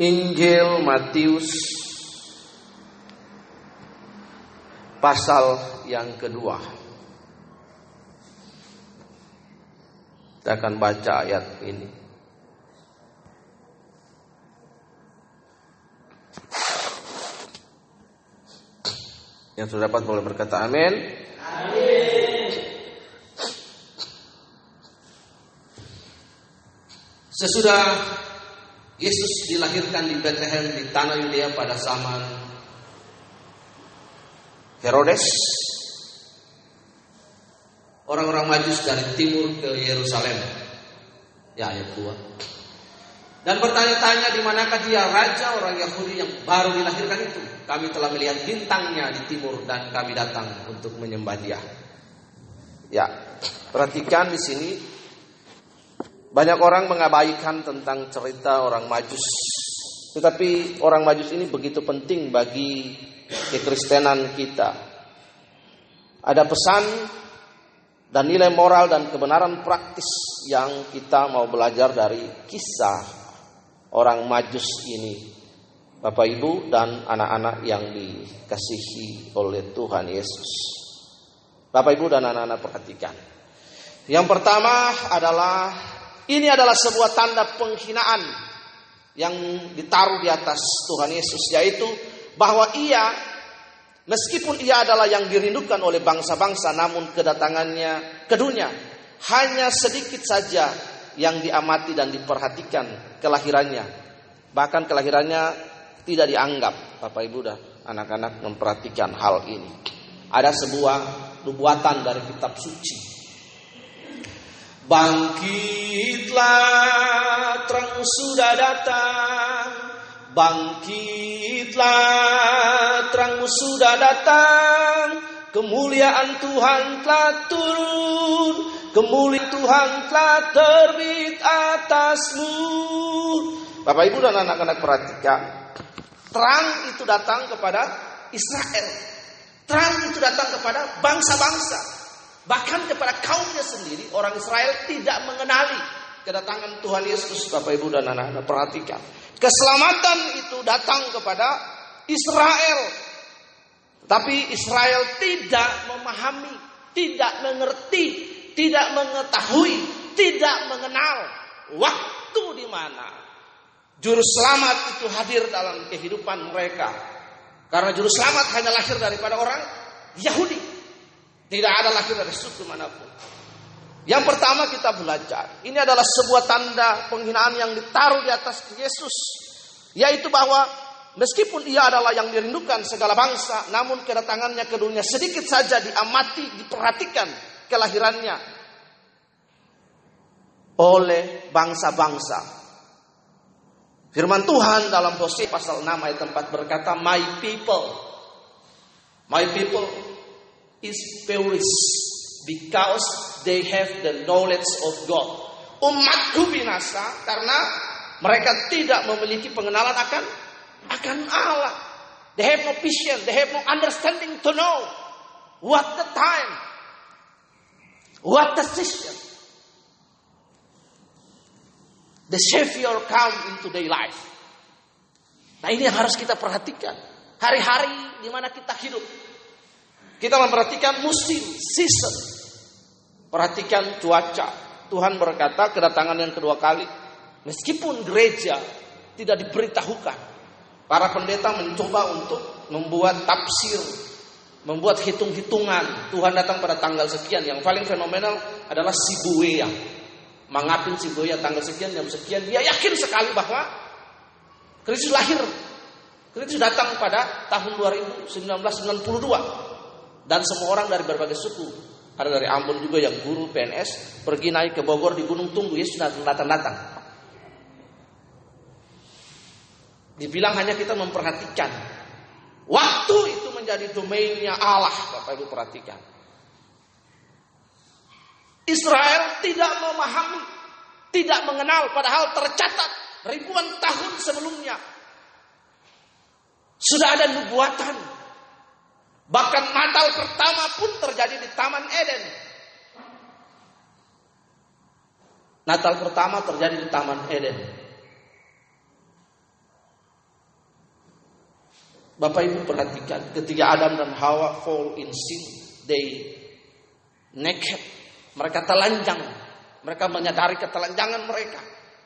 Injil Matius pasal yang kedua. Kita akan baca ayat ini. Yang sudah dapat boleh berkata amin. Amin. Sesudah Yesus dilahirkan di Bethlehem di tanah Yudea pada zaman Herodes. Orang-orang majus dari timur ke Yerusalem. Ya ayat 2. Dan bertanya-tanya di manakah dia raja orang Yahudi yang baru dilahirkan itu. Kami telah melihat bintangnya di timur dan kami datang untuk menyembah dia. Ya, perhatikan di sini banyak orang mengabaikan tentang cerita orang Majus. Tetapi orang Majus ini begitu penting bagi kekristenan kita. Ada pesan dan nilai moral dan kebenaran praktis yang kita mau belajar dari kisah orang Majus ini. Bapak Ibu dan anak-anak yang dikasihi oleh Tuhan Yesus. Bapak Ibu dan anak-anak perhatikan. Yang pertama adalah ini adalah sebuah tanda penghinaan yang ditaruh di atas Tuhan Yesus, yaitu bahwa ia, meskipun ia adalah yang dirindukan oleh bangsa-bangsa, namun kedatangannya ke dunia hanya sedikit saja yang diamati dan diperhatikan kelahirannya. Bahkan kelahirannya tidak dianggap, Bapak Ibu dan anak-anak memperhatikan hal ini. Ada sebuah nubuatan dari kitab suci Bangkitlah terang sudah datang. Bangkitlah terangmu sudah datang. Kemuliaan Tuhan telah turun. Kemuliaan Tuhan telah terbit atasmu. Bapak Ibu dan anak-anak perhatikan. Terang itu datang kepada Israel. Terang itu datang kepada bangsa-bangsa Bahkan kepada kaumnya sendiri, orang Israel tidak mengenali kedatangan Tuhan Yesus. Bapak Ibu dan anak-anak perhatikan. Keselamatan itu datang kepada Israel. Tapi Israel tidak memahami, tidak mengerti, tidak mengetahui, tidak mengenal waktu di mana juru selamat itu hadir dalam kehidupan mereka. Karena juru selamat hanya lahir daripada orang Yahudi. Tidak ada lagi dari suku mana pun. Yang pertama kita belajar. Ini adalah sebuah tanda penghinaan yang ditaruh di atas Yesus. Yaitu bahwa meskipun ia adalah yang dirindukan segala bangsa. Namun kedatangannya ke dunia sedikit saja diamati, diperhatikan kelahirannya. Oleh bangsa-bangsa. Firman Tuhan dalam Hosea pasal 6 ayat 4 berkata, My people. My people is perished because they have the knowledge of God. Umatku binasa karena mereka tidak memiliki pengenalan akan akan Allah. They have no vision, they have no understanding to know what the time, what the season. The Savior come into their life. Nah ini yang harus kita perhatikan. Hari-hari di mana kita hidup. Kita memperhatikan musim, season. Perhatikan cuaca. Tuhan berkata kedatangan yang kedua kali. Meskipun gereja tidak diberitahukan. Para pendeta mencoba untuk membuat tafsir. Membuat hitung-hitungan. Tuhan datang pada tanggal sekian. Yang paling fenomenal adalah Sibuya. Mengapin Sibuya tanggal sekian, jam sekian. Dia yakin sekali bahwa Kristus lahir. Kristus datang pada tahun 1992. Dan semua orang dari berbagai suku. Ada dari Ambon juga yang guru PNS pergi naik ke Bogor di Gunung Tunggu. Yesus datang-datang. Dibilang hanya kita memperhatikan. Waktu itu menjadi domainnya Allah. Bapak Ibu perhatikan. Israel tidak memahami, tidak mengenal, padahal tercatat ribuan tahun sebelumnya. Sudah ada nubuatan Bahkan Natal pertama pun terjadi di Taman Eden. Natal pertama terjadi di Taman Eden. Bapak Ibu perhatikan ketika Adam dan Hawa fall in sin, they naked. Mereka telanjang. Mereka menyadari ketelanjangan mereka.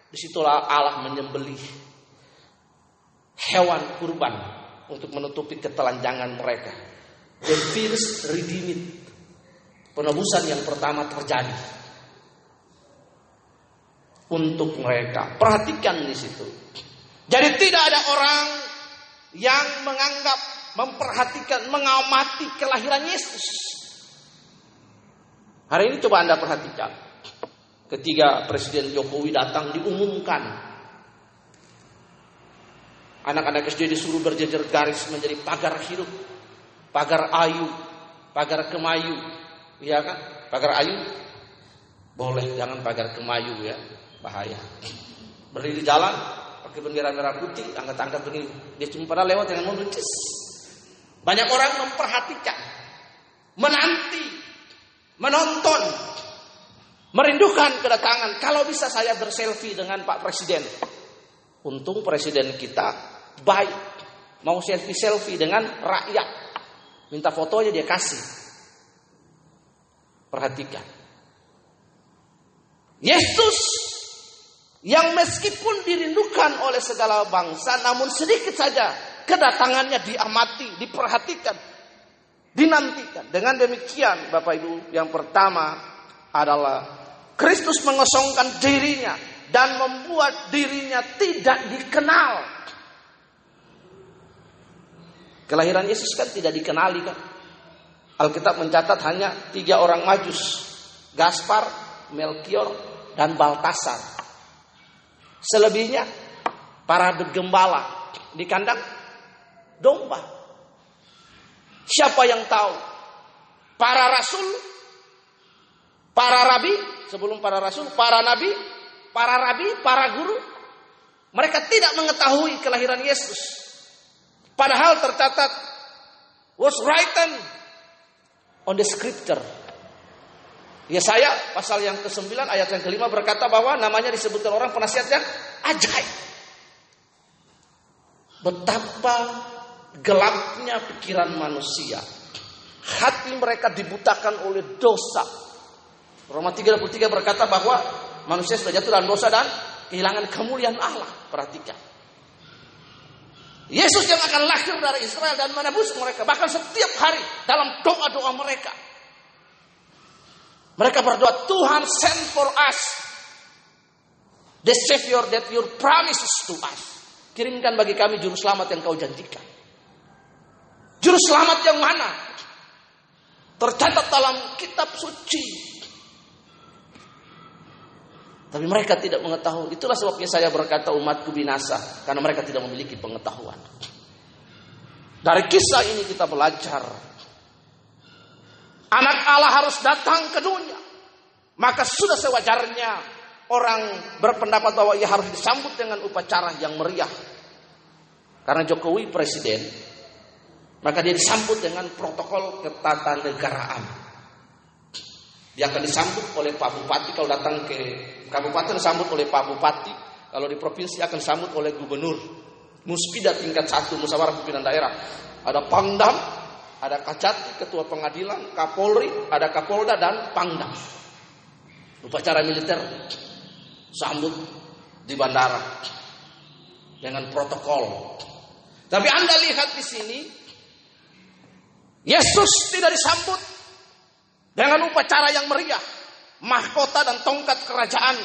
Di situlah Allah menyembelih hewan kurban untuk menutupi ketelanjangan mereka. The first redeemed. Penebusan yang pertama terjadi untuk mereka. Perhatikan di situ. Jadi tidak ada orang yang menganggap, memperhatikan, mengamati kelahiran Yesus. Hari ini coba Anda perhatikan. Ketika Presiden Jokowi datang diumumkan. Anak-anak SD disuruh berjejer garis menjadi pagar hidup. Pagar ayu. Pagar kemayu. Iya kan? Pagar ayu. Boleh, jangan pagar kemayu ya. Bahaya. Berdiri di jalan, pakai bendera merah putih, angkat-angkat begini. Dia cuma pada lewat dengan mobil. Banyak orang memperhatikan, menanti, menonton, merindukan kedatangan. Kalau bisa saya berselfie dengan Pak Presiden. Untung presiden kita baik. Mau selfie-selfie dengan rakyat. Minta fotonya dia kasih. Perhatikan. Yesus yang meskipun dirindukan oleh segala bangsa namun sedikit saja kedatangannya diamati, diperhatikan, dinantikan. Dengan demikian Bapak Ibu, yang pertama adalah Kristus mengosongkan dirinya dan membuat dirinya tidak dikenal. Kelahiran Yesus kan tidak dikenali kan. Alkitab mencatat hanya tiga orang majus. Gaspar, Melkior, dan Baltasar. Selebihnya para gembala di kandang domba. Siapa yang tahu? Para rasul, para rabi, sebelum para rasul, para nabi, para rabi, para guru. Mereka tidak mengetahui kelahiran Yesus. Padahal tercatat was written on the scripture Ya saya pasal yang ke-9 ayat yang kelima berkata bahwa namanya disebutkan orang penasihat yang ajaib. Betapa gelapnya pikiran manusia. Hati mereka dibutakan oleh dosa. Roma 3:23 berkata bahwa manusia sudah jatuh dalam dosa dan kehilangan kemuliaan Allah. Perhatikan. Yesus yang akan lahir dari Israel dan menebus mereka. Bahkan setiap hari dalam doa-doa mereka. Mereka berdoa, Tuhan send for us the Savior that your promises to us. Kirimkan bagi kami juru selamat yang kau janjikan. Juru selamat yang mana? Tercatat dalam kitab suci. Tapi mereka tidak mengetahui. Itulah sebabnya saya berkata umatku binasa. Karena mereka tidak memiliki pengetahuan. Dari kisah ini kita belajar Anak Allah harus datang ke dunia. Maka sudah sewajarnya orang berpendapat bahwa ia harus disambut dengan upacara yang meriah. Karena Jokowi presiden, maka dia disambut dengan protokol ketatanegaraan. Dia akan disambut oleh Pak Bupati kalau datang ke kabupaten disambut oleh Pak Bupati, kalau di provinsi akan disambut oleh gubernur. Muspida tingkat satu musyawarah pimpinan daerah. Ada Pangdam, ada Kacati, Ketua Pengadilan, Kapolri, ada Kapolda dan Pangdam. Upacara militer sambut di bandara dengan protokol. Tapi Anda lihat di sini Yesus tidak disambut dengan upacara yang meriah, mahkota dan tongkat kerajaan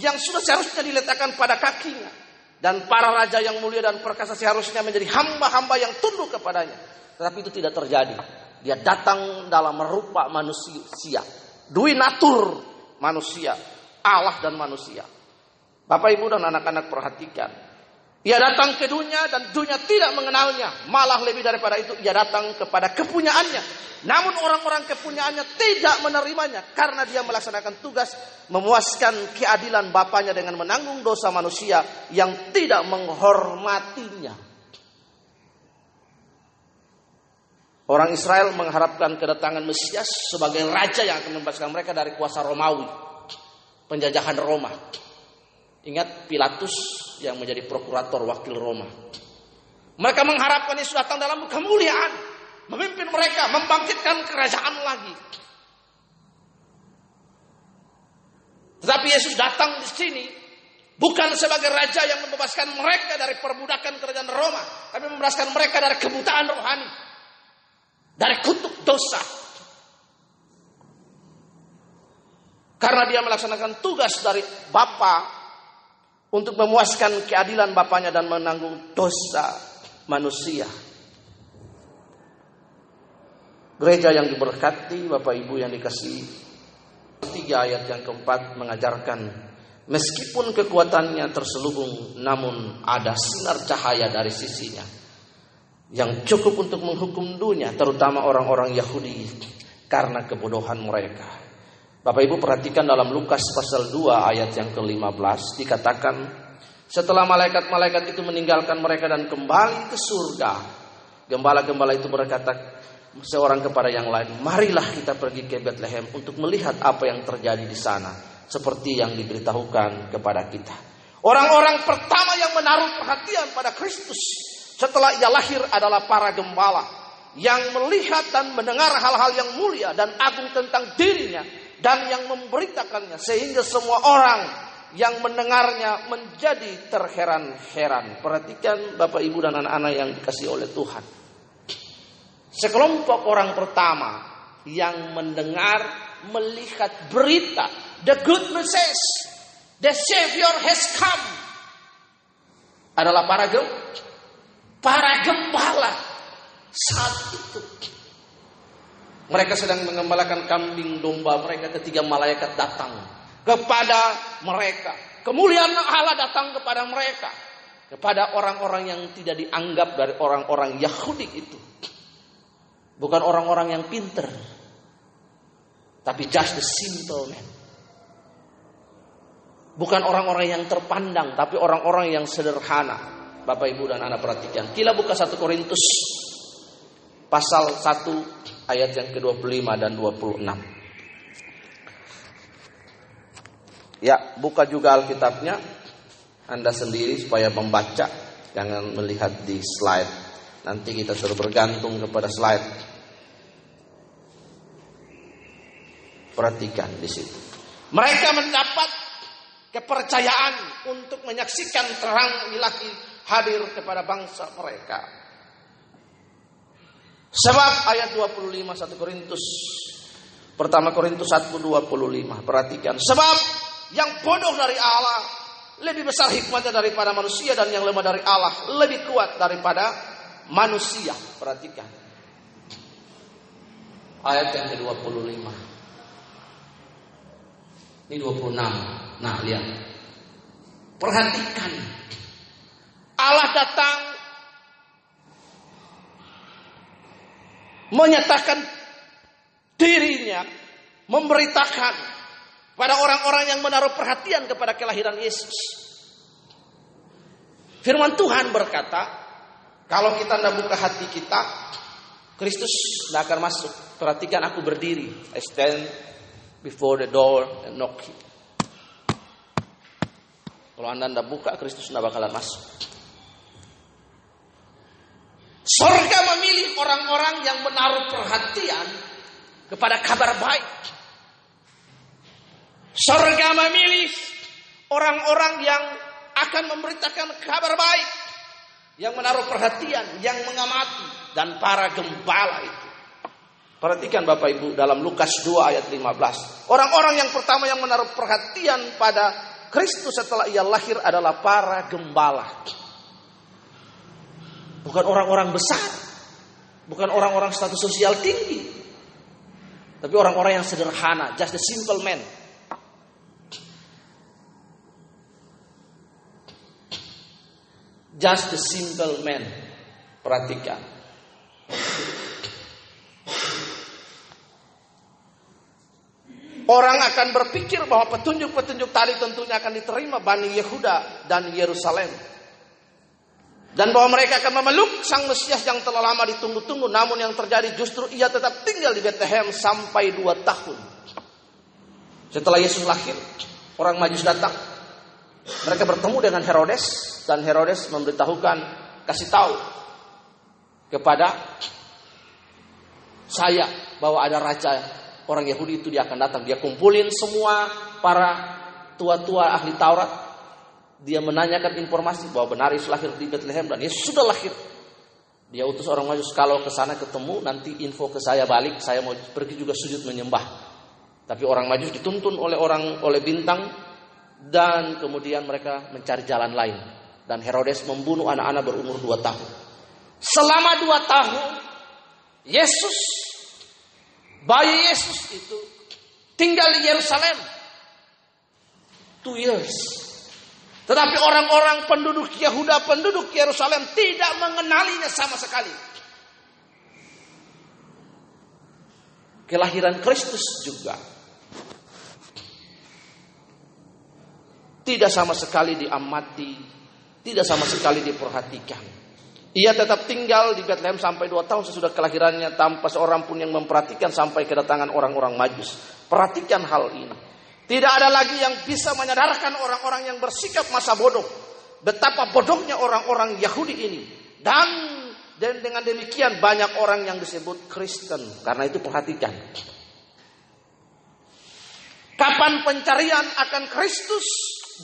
yang sudah seharusnya diletakkan pada kakinya dan para raja yang mulia dan perkasa seharusnya menjadi hamba-hamba yang tunduk kepadanya. Tetapi itu tidak terjadi. Dia datang dalam rupa manusia. Dui natur manusia. Allah dan manusia. Bapak ibu dan anak-anak perhatikan. Ia datang ke dunia dan dunia tidak mengenalnya. Malah lebih daripada itu ia datang kepada kepunyaannya. Namun orang-orang kepunyaannya tidak menerimanya. Karena dia melaksanakan tugas memuaskan keadilan Bapaknya dengan menanggung dosa manusia yang tidak menghormatinya. Orang Israel mengharapkan kedatangan Mesias sebagai raja yang akan membebaskan mereka dari kuasa Romawi, penjajahan Roma. Ingat Pilatus yang menjadi prokurator wakil Roma. Mereka mengharapkan Yesus datang dalam kemuliaan, memimpin mereka, membangkitkan kerajaan lagi. Tetapi Yesus datang di sini bukan sebagai raja yang membebaskan mereka dari perbudakan kerajaan Roma, tapi membebaskan mereka dari kebutaan rohani, dari kutuk dosa. Karena dia melaksanakan tugas dari Bapa untuk memuaskan keadilan Bapaknya dan menanggung dosa manusia. Gereja yang diberkati, Bapak Ibu yang dikasihi, tiga ayat yang keempat mengajarkan meskipun kekuatannya terselubung namun ada sinar cahaya dari sisinya yang cukup untuk menghukum dunia terutama orang-orang Yahudi karena kebodohan mereka. Bapak Ibu perhatikan dalam Lukas pasal 2 ayat yang ke-15 dikatakan setelah malaikat-malaikat itu meninggalkan mereka dan kembali ke surga gembala-gembala itu berkata seorang kepada yang lain, marilah kita pergi ke Bethlehem untuk melihat apa yang terjadi di sana, seperti yang diberitahukan kepada kita. Orang-orang pertama yang menaruh perhatian pada Kristus setelah ia lahir adalah para gembala yang melihat dan mendengar hal-hal yang mulia dan agung tentang dirinya dan yang memberitakannya sehingga semua orang yang mendengarnya menjadi terheran-heran. Perhatikan Bapak Ibu dan anak-anak yang dikasih oleh Tuhan. Sekelompok orang pertama yang mendengar, melihat berita, the good message, the Savior has come, adalah para gem, para gembala saat itu. Mereka sedang mengembalakan kambing domba mereka ketika malaikat datang kepada mereka. Kemuliaan Allah datang kepada mereka. Kepada orang-orang yang tidak dianggap dari orang-orang Yahudi itu. Bukan orang-orang yang pinter. Tapi just the simple man. Bukan orang-orang yang terpandang, tapi orang-orang yang sederhana. Bapak Ibu dan anak perhatikan. Kila buka satu Korintus pasal 1 ayat yang ke-25 dan 26. Ya, buka juga Alkitabnya Anda sendiri supaya membaca, jangan melihat di slide. Nanti kita suruh bergantung kepada slide. Perhatikan di situ. Mereka mendapat kepercayaan untuk menyaksikan terang ilahi hadir kepada bangsa mereka. Sebab ayat 25 1 Korintus Pertama Korintus 1 25 Perhatikan Sebab yang bodoh dari Allah Lebih besar hikmatnya daripada manusia Dan yang lemah dari Allah Lebih kuat daripada manusia. Perhatikan. Ayat yang ke-25. Ini 26. Nah, lihat. Perhatikan. Allah datang menyatakan dirinya, memberitakan pada orang-orang yang menaruh perhatian kepada kelahiran Yesus. Firman Tuhan berkata, kalau kita tidak buka hati kita, Kristus tidak akan masuk. Perhatikan aku berdiri. I stand before the door and knock. Kalau anda tidak buka, Kristus tidak bakalan masuk. Sorga memilih orang-orang yang menaruh perhatian kepada kabar baik. Sorga memilih orang-orang yang akan memberitakan kabar baik yang menaruh perhatian, yang mengamati dan para gembala itu. Perhatikan Bapak Ibu dalam Lukas 2 ayat 15. Orang-orang yang pertama yang menaruh perhatian pada Kristus setelah ia lahir adalah para gembala. Bukan orang-orang besar. Bukan orang-orang status sosial tinggi. Tapi orang-orang yang sederhana, just the simple man. Just the simple man. Perhatikan. Orang akan berpikir bahwa petunjuk-petunjuk tadi tentunya akan diterima Bani Yehuda dan Yerusalem. Dan bahwa mereka akan memeluk sang Mesias yang telah lama ditunggu-tunggu. Namun yang terjadi justru ia tetap tinggal di Bethlehem sampai dua tahun. Setelah Yesus lahir, orang Majus datang mereka bertemu dengan Herodes dan Herodes memberitahukan kasih tahu kepada saya bahwa ada raja orang Yahudi itu dia akan datang. Dia kumpulin semua para tua-tua ahli Taurat. Dia menanyakan informasi bahwa benar Yesus lahir di Bethlehem dan Yesus sudah lahir. Dia utus orang majus kalau ke sana ketemu nanti info ke saya balik, saya mau pergi juga sujud menyembah. Tapi orang majus dituntun oleh orang oleh bintang dan kemudian mereka mencari jalan lain. Dan Herodes membunuh anak-anak berumur dua tahun. Selama dua tahun, Yesus, bayi Yesus itu tinggal di Yerusalem. Two years. Tetapi orang-orang penduduk Yahuda, penduduk Yerusalem tidak mengenalinya sama sekali. Kelahiran Kristus juga tidak sama sekali diamati, tidak sama sekali diperhatikan. Ia tetap tinggal di Bethlehem sampai dua tahun sesudah kelahirannya tanpa seorang pun yang memperhatikan sampai kedatangan orang-orang majus. Perhatikan hal ini. Tidak ada lagi yang bisa menyadarkan orang-orang yang bersikap masa bodoh. Betapa bodohnya orang-orang Yahudi ini. Dan, dan dengan demikian banyak orang yang disebut Kristen. Karena itu perhatikan. Kapan pencarian akan Kristus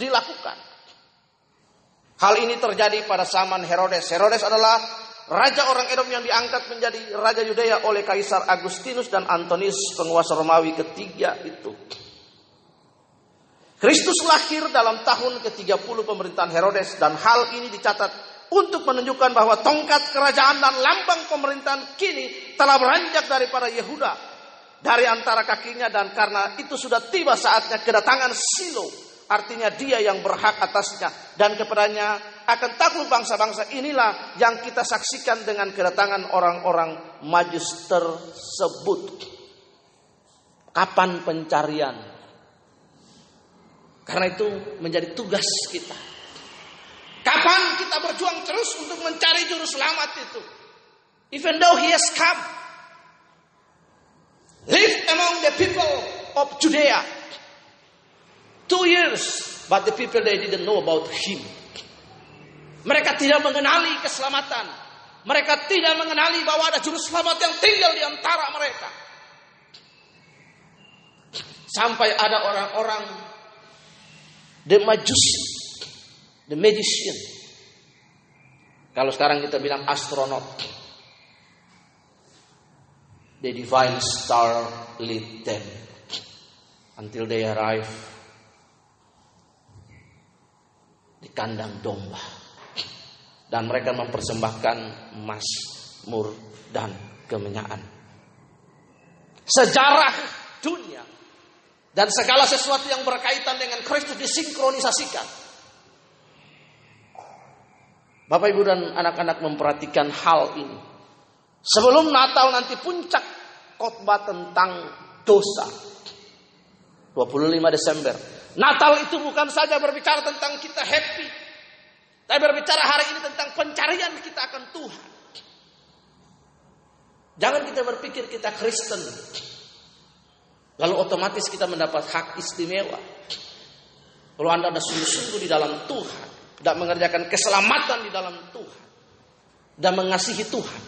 dilakukan. Hal ini terjadi pada zaman Herodes. Herodes adalah raja orang Edom yang diangkat menjadi raja Yudea oleh Kaisar Agustinus dan Antonius penguasa Romawi ketiga itu. Kristus lahir dalam tahun ke-30 pemerintahan Herodes dan hal ini dicatat untuk menunjukkan bahwa tongkat kerajaan dan lambang pemerintahan kini telah beranjak daripada Yehuda dari antara kakinya dan karena itu sudah tiba saatnya kedatangan Silo Artinya dia yang berhak atasnya. Dan kepadanya akan takluk bangsa-bangsa. Inilah yang kita saksikan dengan kedatangan orang-orang majus tersebut. Kapan pencarian? Karena itu menjadi tugas kita. Kapan kita berjuang terus untuk mencari juru selamat itu? Even though he has come. Live among the people of Judea. Two years, but the people they didn't know about him. Mereka tidak mengenali keselamatan. Mereka tidak mengenali bahwa ada juru selamat yang tinggal di antara mereka. Sampai ada orang-orang the majusi, the magician. Kalau sekarang kita bilang astronot. The divine star lead them until they arrive di kandang domba. Dan mereka mempersembahkan emas, mur, dan kemenyan. Sejarah dunia dan segala sesuatu yang berkaitan dengan Kristus disinkronisasikan. Bapak Ibu dan anak-anak memperhatikan hal ini. Sebelum Natal nanti puncak khotbah tentang dosa. 25 Desember Natal itu bukan saja berbicara tentang kita happy. Tapi berbicara hari ini tentang pencarian kita akan Tuhan. Jangan kita berpikir kita Kristen. Lalu otomatis kita mendapat hak istimewa. Kalau Anda ada sungguh-sungguh di dalam Tuhan. Dan mengerjakan keselamatan di dalam Tuhan. Dan mengasihi Tuhan.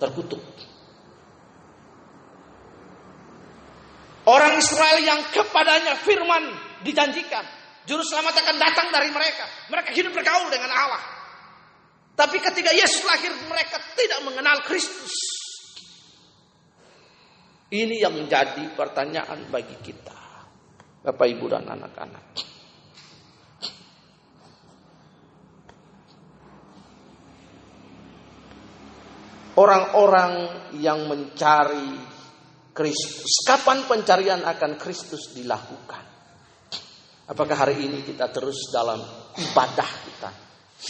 Terkutuk. Orang Israel yang kepadanya firman dijanjikan. Juru selamat akan datang dari mereka. Mereka hidup bergaul dengan Allah. Tapi ketika Yesus lahir mereka tidak mengenal Kristus. Ini yang menjadi pertanyaan bagi kita. Bapak Ibu dan anak-anak. Orang-orang yang mencari Kristus. Kapan pencarian akan Kristus dilakukan? Apakah hari ini kita terus dalam ibadah kita?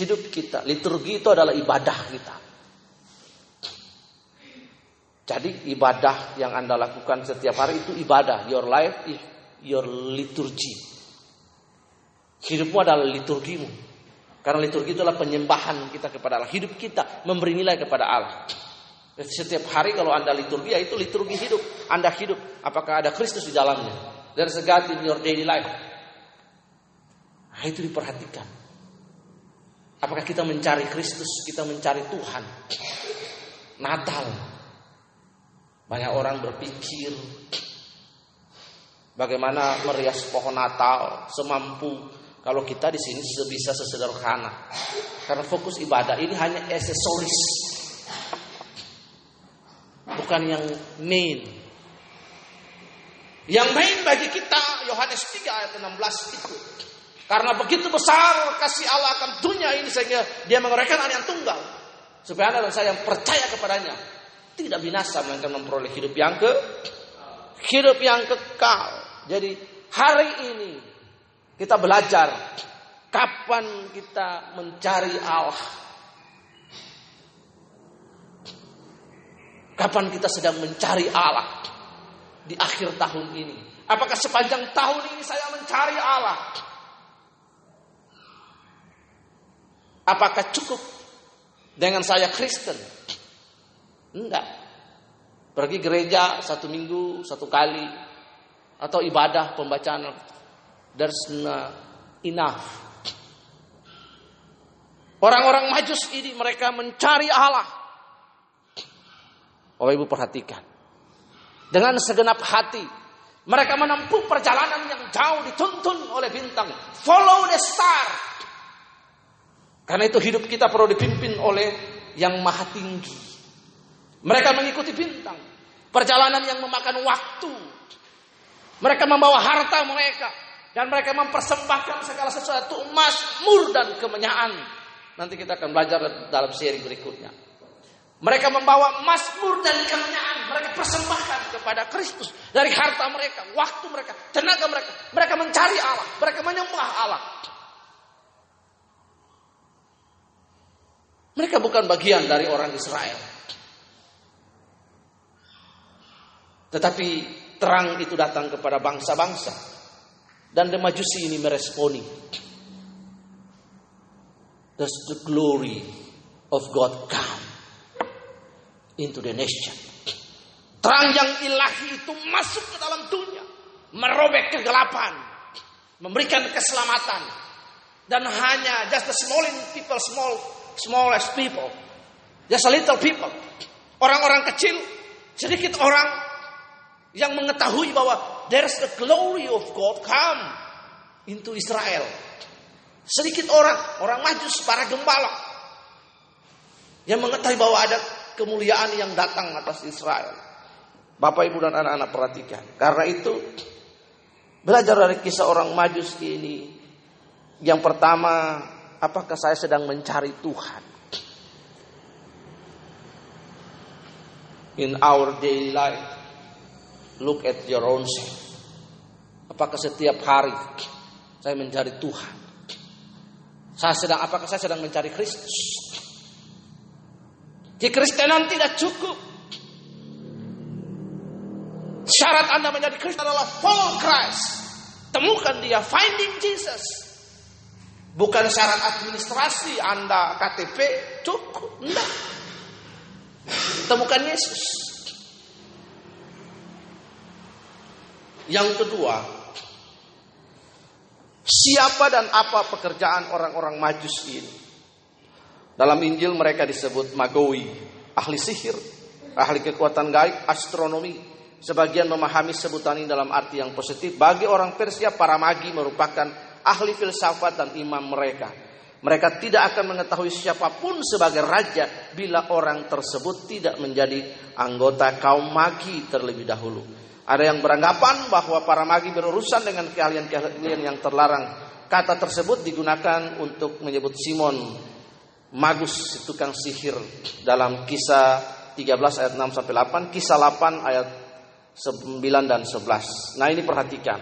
Hidup kita, liturgi itu adalah ibadah kita. Jadi ibadah yang Anda lakukan setiap hari itu ibadah. Your life is your liturgy. Hidupmu adalah liturgimu. Karena liturgi itulah penyembahan kita kepada Allah. Hidup kita memberi nilai kepada Allah. Setiap hari kalau Anda liturgi, ya itu liturgi hidup. Anda hidup. Apakah ada Kristus di dalamnya? There's a God in your daily life. Nah, itu diperhatikan. Apakah Apakah kita mencari Kristus, kita mencari Tuhan? Natal. Banyak orang berpikir bagaimana merias pohon Natal semampu kalau kita di sini bisa sesederhana. Karena fokus ibadah ini hanya aksesoris. Bukan yang main. Yang main bagi kita Yohanes 3 ayat 16 itu. Karena begitu besar kasih Allah akan dunia ini sehingga dia mengorbankan anak yang tunggal. Supaya anda dan saya yang percaya kepadanya tidak binasa melainkan memperoleh hidup yang ke hidup yang kekal. Jadi hari ini kita belajar kapan kita mencari Allah. Kapan kita sedang mencari Allah di akhir tahun ini? Apakah sepanjang tahun ini saya mencari Allah? Apakah cukup dengan saya Kristen? Enggak. Pergi gereja satu minggu, satu kali. Atau ibadah pembacaan. There's enough. Orang-orang majus ini mereka mencari Allah. Oh ibu perhatikan. Dengan segenap hati. Mereka menempuh perjalanan yang jauh dituntun oleh bintang. Follow the star. Karena itu hidup kita perlu dipimpin oleh yang maha tinggi. Mereka mengikuti bintang. Perjalanan yang memakan waktu. Mereka membawa harta mereka. Dan mereka mempersembahkan segala sesuatu emas, mur dan kemenyaan. Nanti kita akan belajar dalam seri berikutnya. Mereka membawa emas, mur dan kemenyaan. Mereka persembahkan kepada Kristus. Dari harta mereka, waktu mereka, tenaga mereka. Mereka mencari Allah. Mereka menyembah Allah. Mereka bukan bagian dari orang Israel. Tetapi terang itu datang kepada bangsa-bangsa. Dan the Majusi ini meresponi. Does the glory of God come into the nation? Terang yang ilahi itu masuk ke dalam dunia. Merobek kegelapan. Memberikan keselamatan. Dan hanya just the small people, small smallest people. Just a little people. Orang-orang kecil, sedikit orang yang mengetahui bahwa there's the glory of God come into Israel. Sedikit orang, orang majus, para gembala yang mengetahui bahwa ada kemuliaan yang datang atas Israel. Bapak, Ibu dan anak-anak perhatikan. Karena itu belajar dari kisah orang majus ini. Yang pertama, apakah saya sedang mencari Tuhan? In our daily life, look at your own self. Apakah setiap hari saya mencari Tuhan? Saya sedang apakah saya sedang mencari Kristus? Kekristenan tidak cukup. Syarat Anda menjadi Kristen adalah follow Christ. Temukan dia, finding Jesus. Bukan syarat administrasi Anda KTP cukup. Enggak. Temukan Yesus. Yang kedua, siapa dan apa pekerjaan orang-orang majus ini? Dalam Injil mereka disebut magoi, ahli sihir, ahli kekuatan gaib, astronomi. Sebagian memahami sebutan ini dalam arti yang positif. Bagi orang Persia, para magi merupakan ahli filsafat dan imam mereka. Mereka tidak akan mengetahui siapa pun sebagai raja bila orang tersebut tidak menjadi anggota kaum magi terlebih dahulu. Ada yang beranggapan bahwa para magi berurusan dengan keahlian-keahlian yang terlarang. Kata tersebut digunakan untuk menyebut Simon Magus tukang sihir dalam kisah 13 ayat 6 sampai 8, kisah 8 ayat 9 dan 11. Nah, ini perhatikan.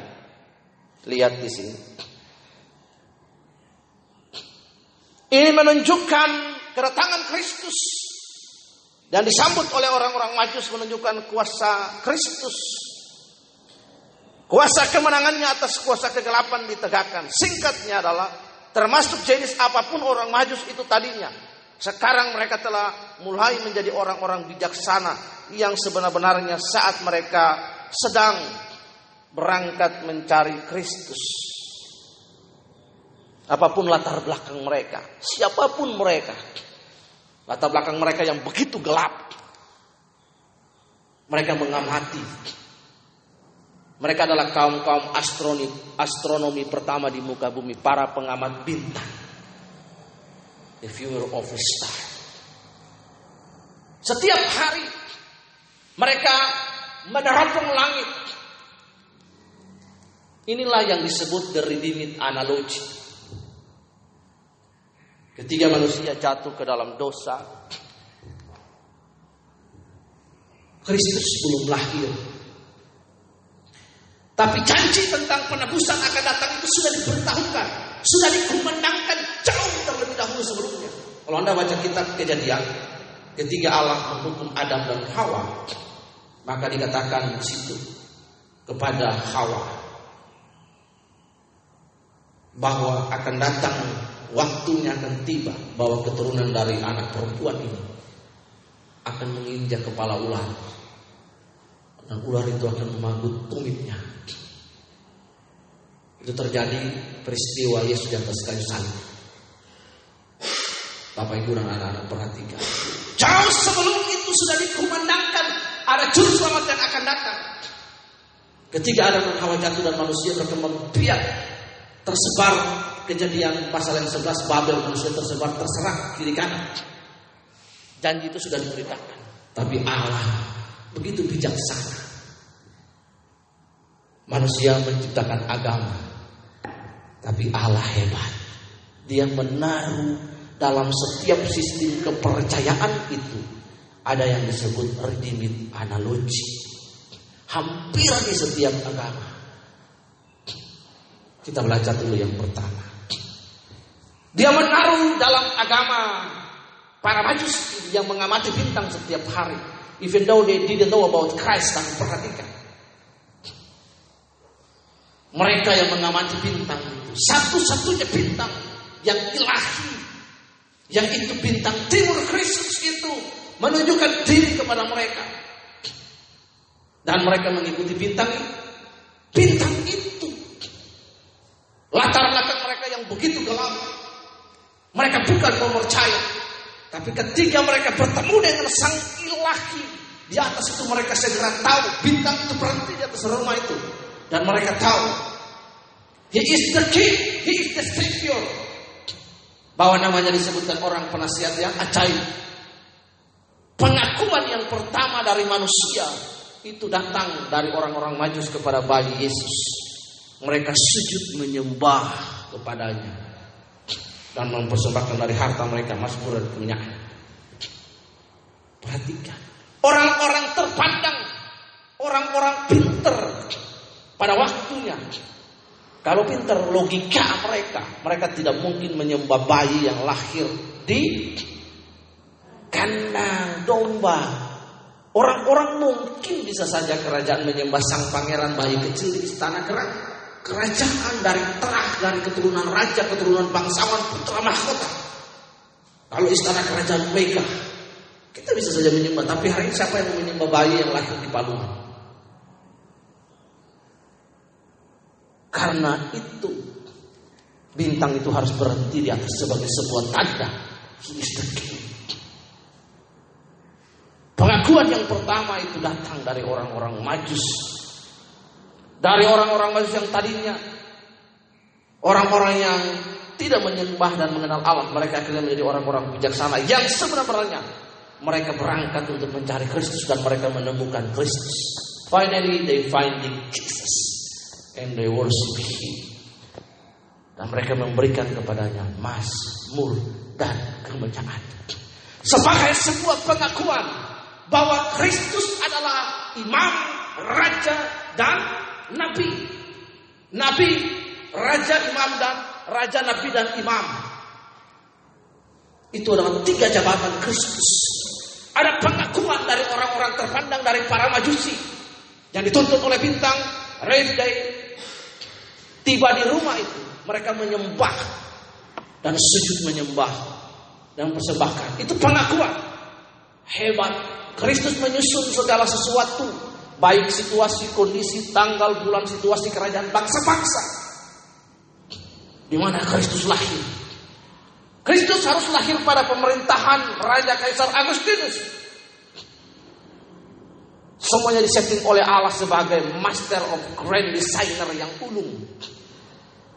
Lihat di sini. Ini menunjukkan kedatangan Kristus dan disambut oleh orang-orang Majus menunjukkan kuasa Kristus. Kuasa kemenangannya atas kuasa kegelapan ditegakkan. Singkatnya adalah termasuk jenis apa pun orang Majus itu tadinya. Sekarang mereka telah mulai menjadi orang-orang bijaksana yang sebenar-benarnya saat mereka sedang berangkat mencari Kristus. Apa pun latar belakang mereka, siapa pun mereka. Latar belakang mereka yang begitu gelap. Mereka mengamati. Mereka adalah kaum-kaum astronomi, astronomi pertama di muka bumi, para pengamat bintang. The viewer of a star. Setiap hari mereka meneropong langit. Inilah yang disebut the redeemed analogy. Ketika manusia jatuh ke dalam dosa, Kristus belum lahir. Tapi janji tentang penebusan akan datang itu sudah diberitahukan, sudah dikumandangkan jauh terlebih dahulu sebelumnya. Kalau Anda baca kitab kejadian, ketika Allah menghukum Adam dan Hawa, maka dikatakan di situ kepada Hawa bahwa akan datang waktunya akan tiba bahwa keturunan dari anak perempuan ini akan menginjak kepala ular dan ular itu akan memanggut tumitnya. Itu terjadi peristiwa Yesus di atas kayu salib. Bapak Ibu dan anak-anak perhatikan. Jauh sebelum itu sudah dikumandangkan ada juru selamat yang akan datang. Ketika Adam dan Hawa jatuh dan manusia berkembang biak tersebar kejadian pasal yang 11 Babel manusia tersebar terserah kiri kanan. Janji itu sudah diberitakan. Tapi Allah begitu bijaksana. Manusia menciptakan agama. Tapi Allah hebat. Dia menaruh dalam setiap sistem kepercayaan itu ada yang disebut redeeming analogi. Hampir di setiap agama. Kita belajar dulu yang pertama. Dia menaruh dalam agama para majus yang mengamati bintang setiap hari. Even though they didn't know about Christ, tapi perhatikan. Mereka yang mengamati bintang itu. Satu-satunya bintang yang ilahi. Yang itu bintang timur Kristus itu. Menunjukkan diri kepada mereka. Dan mereka mengikuti bintang Bintang itu. Latar belakang mereka yang begitu gelap. Mereka bukan mempercaya. Tapi ketika mereka bertemu dengan sang ilahi. Di atas itu mereka segera tahu. Bintang itu berhenti di atas rumah itu. Dan mereka tahu. He is the king. He is the savior. Bahwa namanya disebutkan orang penasihat yang ajaib. Pengakuan yang pertama dari manusia itu datang dari orang-orang majus kepada bayi Yesus. Mereka sujud menyembah kepadanya dan mempersembahkan dari harta mereka mazmur dan minyak. Perhatikan, orang-orang terpandang, orang-orang pinter pada waktunya. Kalau pinter logika mereka, mereka tidak mungkin menyembah bayi yang lahir di kandang domba Orang-orang mungkin bisa saja kerajaan menyembah sang pangeran bayi kecil di istana kerajaan dari terah dari keturunan raja, keturunan bangsawan, putra mahkota. Kalau istana kerajaan Mega, kita bisa saja menyembah. Tapi hari ini siapa yang menyembah bayi yang lahir di Palungan? Karena itu bintang itu harus berhenti di atas sebagai sebuah tanda. He is the king. Pengakuan yang pertama itu datang dari orang-orang majus. Dari orang-orang majus yang tadinya orang-orang yang tidak menyembah dan mengenal Allah. Mereka akhirnya menjadi orang-orang bijaksana yang sebenarnya mereka berangkat untuk mencari Kristus dan mereka menemukan Kristus. Finally they finding Jesus and they worship Him. Dan mereka memberikan kepadanya mazmur dan kemuliaan. Sebagai sebuah pengakuan bahwa Kristus adalah imam, raja, dan nabi. Nabi, raja, imam, dan raja, nabi, dan imam. Itu adalah tiga jabatan Kristus. Ada pengakuan dari orang-orang terpandang dari para majusi yang dituntut oleh bintang Day. Tiba di rumah itu, mereka menyembah dan sujud menyembah dan persembahkan. Itu pengakuan hebat Kristus menyusun segala sesuatu, baik situasi, kondisi, tanggal, bulan, situasi kerajaan bangsa-bangsa. di mana Kristus lahir. Kristus harus lahir pada pemerintahan Raja Kaisar Agustinus. Semuanya disetting oleh Allah sebagai master of grand designer yang ulung.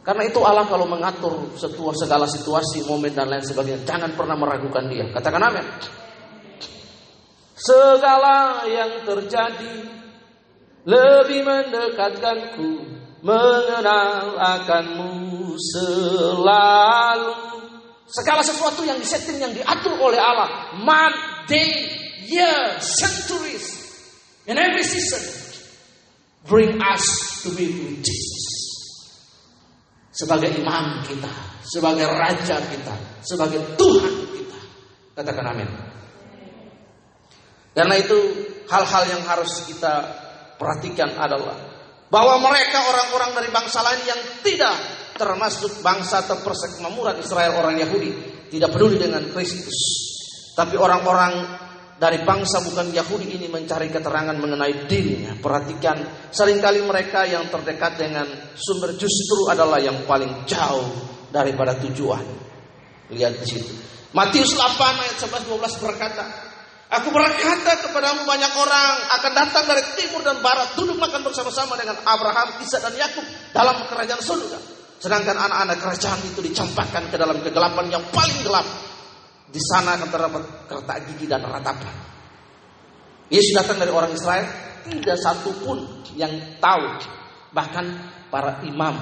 Karena itu Allah kalau mengatur setua segala situasi, momen dan lain sebagainya, jangan pernah meragukan dia. Katakan amin. Segala yang terjadi lebih mendekatkanku mengenal akanmu selalu. Segala sesuatu yang disetting, yang diatur oleh Allah. Month, day, year, centuries. In every season. Bring us to be with Jesus. Sebagai imam kita. Sebagai raja kita. Sebagai Tuhan kita. Katakan amin. Karena itu hal-hal yang harus kita perhatikan adalah bahwa mereka orang-orang dari bangsa lain yang tidak termasuk bangsa atau persekmamuran Israel orang Yahudi tidak peduli dengan Kristus. Tapi orang-orang dari bangsa bukan Yahudi ini mencari keterangan mengenai dirinya. Perhatikan, sering kali mereka yang terdekat dengan sumber justru adalah yang paling jauh daripada tujuan. Lihat di situ. Matius 8 ayat 11 12 berkata, Aku berkata kepadamu banyak orang akan datang dari timur dan barat duduk makan bersama-sama dengan Abraham, Isa dan Yakub dalam kerajaan surga. Sedangkan anak-anak kerajaan itu dicampakkan ke dalam kegelapan yang paling gelap. Di sana akan terdapat kertak gigi dan ratapan. Yesus datang dari orang Israel, tidak satu pun yang tahu. Bahkan para imam,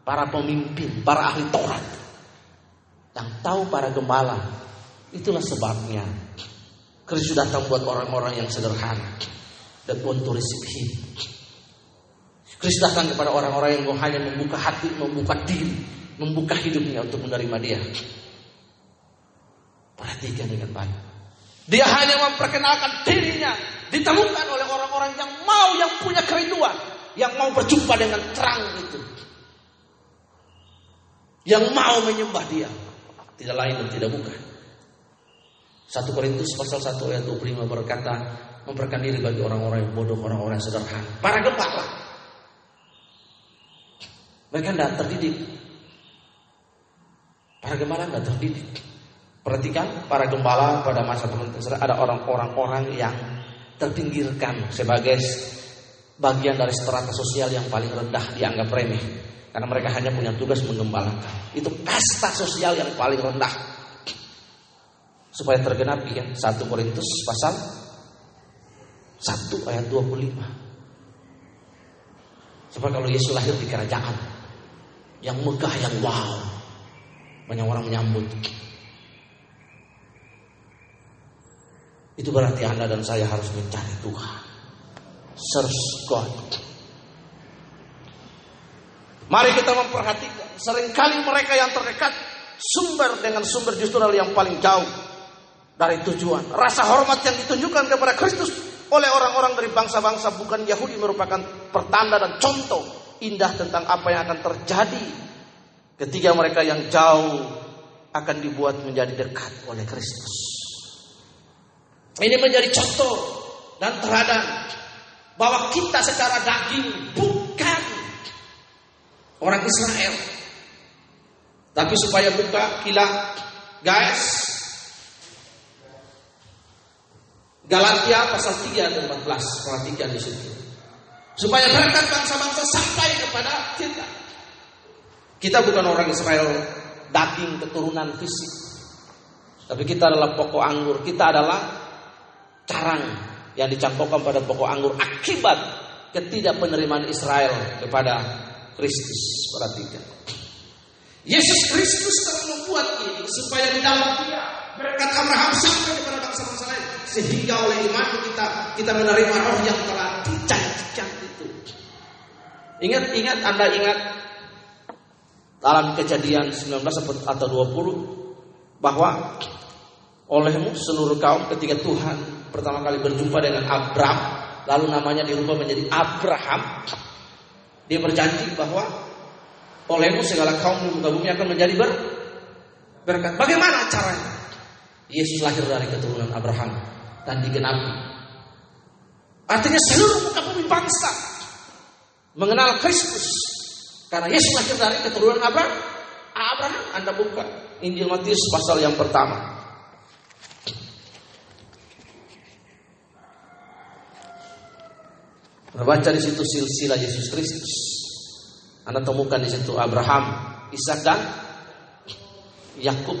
para pemimpin, para ahli Taurat. Yang tahu para gembala. Itulah sebabnya Kristus datang buat orang-orang yang sederhana dan want to. Kristus datang kepada orang-orang yang hanya membuka hati, membuka diri, membuka hidupnya untuk menerima Dia. Perhatikan dengan baik. Dia hanya memperkenalkan dirinya, ditemukan oleh orang-orang yang mau, yang punya kerinduan, yang mau berjumpa dengan terang itu. Yang mau menyembah Dia, tidak lain dan tidak bukan. 1 Korintus pasal 1 ayat 25 berkata memperkan diri bagi orang-orang yang bodoh, orang-orang yang sederhana. Para gembala. Mereka tidak terdidik. Para gembala tidak terdidik. Perhatikan para gembala pada masa pemerintahan ada orang-orang yang terpinggirkan sebagai bagian dari strata sosial yang paling rendah dianggap remeh. Karena mereka hanya punya tugas menggembalakan. Itu kasta sosial yang paling rendah supaya tergenap ya 1 Korintus pasal 1 ayat 25. Supaya kalau Yesus lahir di kerajaan yang megah yang wow, banyak orang menyambut. Itu berarti Anda dan saya harus mencari Tuhan. Search God. Mari kita memperhatikan sering kali mereka yang terdekat sumber dengan sumber justru yang paling jauh dari tujuan. Rasa hormat yang ditunjukkan kepada Kristus oleh orang-orang dari bangsa-bangsa bukan Yahudi merupakan pertanda dan contoh indah tentang apa yang akan terjadi ketika mereka yang jauh akan dibuat menjadi dekat oleh Kristus. Ini menjadi contoh dan teladan bahwa kita secara daging bukan orang Israel. Tapi supaya buka kilat, guys, Galatia pasal 3 ayat 14 perhatikan di situ. Supaya berkat bangsa-bangsa sampai kepada kita. Kita bukan orang Israel daging keturunan fisik. Tapi kita adalah pokok anggur. Kita adalah carang yang dicampurkan pada pokok anggur akibat ketidakpenerimaan Israel kepada Kristus. Perhatikan. Yesus Kristus telah membuat ini supaya di dalam dia berkat Abraham sampai kepada bangsa-bangsa lain sehingga oleh iman kita kita menerima roh yang telah dijanjikan itu. Ingat-ingat Anda ingat dalam kejadian 19 atau 20 bahwa olehmu seluruh kaum ketika Tuhan pertama kali berjumpa dengan Abraham lalu namanya dirubah menjadi Abraham dia berjanji bahwa olehmu segala kaum di muka bumi akan menjadi ber berkat. Bagaimana caranya? Yesus lahir dari keturunan Abraham dan digenapi. Artinya seluruh muka bumi bangsa mengenal Kristus. Karena Yesus lahir dari keturunan apa? Anda buka Injil Matius pasal yang pertama. Baca di situ silsilah Yesus Kristus. Anda temukan di situ Abraham, Ishak dan Yakub.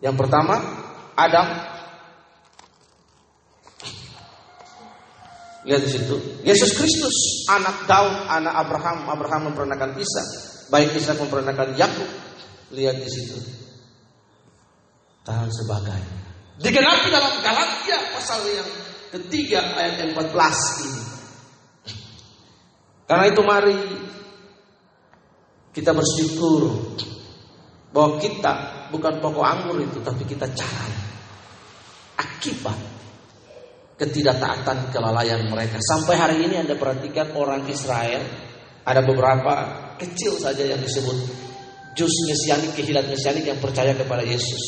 Yang pertama Adam. Lihat di situ. Yesus Kristus, anak Daud, anak Abraham. Abraham memperanakan Ishak. Baik Ishak memperanakan Yakub. Lihat di situ. Tahan sebagai. Digenapi dalam Galatia pasal yang ketiga ayat 14 ini. Karena itu mari kita bersyukur bahwa kita bukan pokok anggur itu tapi kita cara akibat ketidaktaatan kelalaian mereka. Sampai hari ini Anda perhatikan orang Israel ada beberapa kecil saja yang disebut jus mesianik, kehilat mesianik yang percaya kepada Yesus.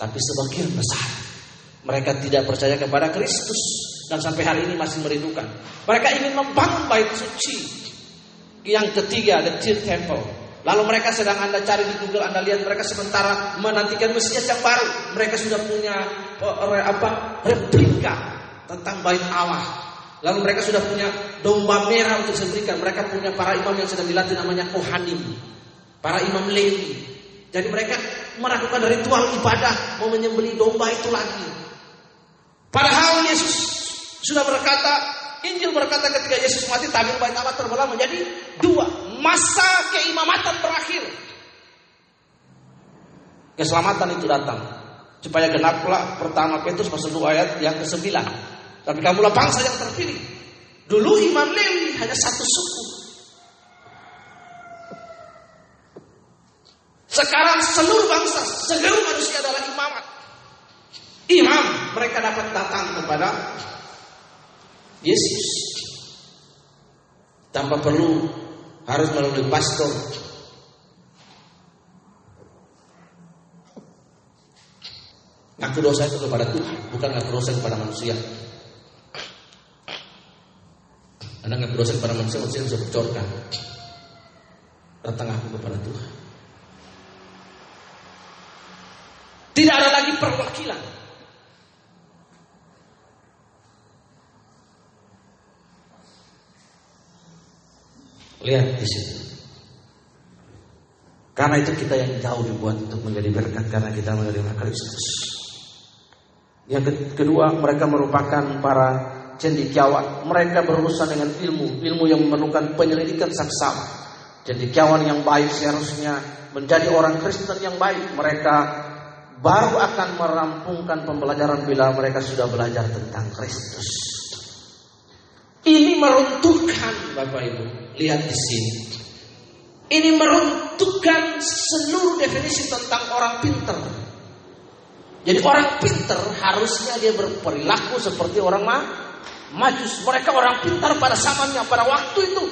Tapi sebagian besar mereka tidak percaya kepada Kristus dan sampai hari ini masih merindukan. Mereka ingin membangun bait suci. Yang ketiga, the third temple. Lalu mereka sedang Anda cari di Google, Anda lihat mereka sementara menantikan Mesias yang baru. Mereka sudah punya uh, apa? replika tentang bait Allah. Lalu mereka sudah punya domba merah untuk disembelihkan. Mereka punya para imam yang sedang dilatih namanya Kohanim. Para imam Lewi. Jadi mereka melakukan ritual ibadah mau menyembelih domba itu lagi. Padahal Yesus sudah berkata, Injil berkata ketika Yesus mati tabir bait Allah terbelah menjadi dua. Masa keimamatan berakhir. Keselamatan itu datang. Supaya genaplah pertama Petrus pasal 2 ayat yang ke-9. Tapi kamulah bangsa yang terpilih. Dulu Imam Lewi hanya satu suku. Sekarang seluruh bangsa, seluruh manusia adalah imamat imam, mereka dapat datang kepada Yesus tanpa perlu harus melalui pastor. Ngaku dosa itu kepada Tuhan, bukan ngaku dosa kepada manusia. Anda ngaku dosa kepada manusia, manusia bisa bocorkan. Datang aku kepada Tuhan. Tidak ada lagi perwakilan. Lihat di situ. Karena itu kita yang jauh dibuat untuk menjadi berkat karena kita menerima Kristus. Yang kedua, mereka merupakan para cendikiawan. Mereka berurusan dengan ilmu, ilmu yang memerlukan penyelidikan saksama. Cendikiawan yang baik seharusnya menjadi orang Kristen yang baik. Mereka baru akan merampungkan pembelajaran bila mereka sudah belajar tentang Kristus. Ini meruntuhkan Bapak Ibu. Lihat di sini. Ini meruntuhkan seluruh definisi tentang orang pinter. Jadi orang pinter harusnya dia berperilaku seperti orang ma majus. Mereka orang pintar pada zamannya, pada waktu itu.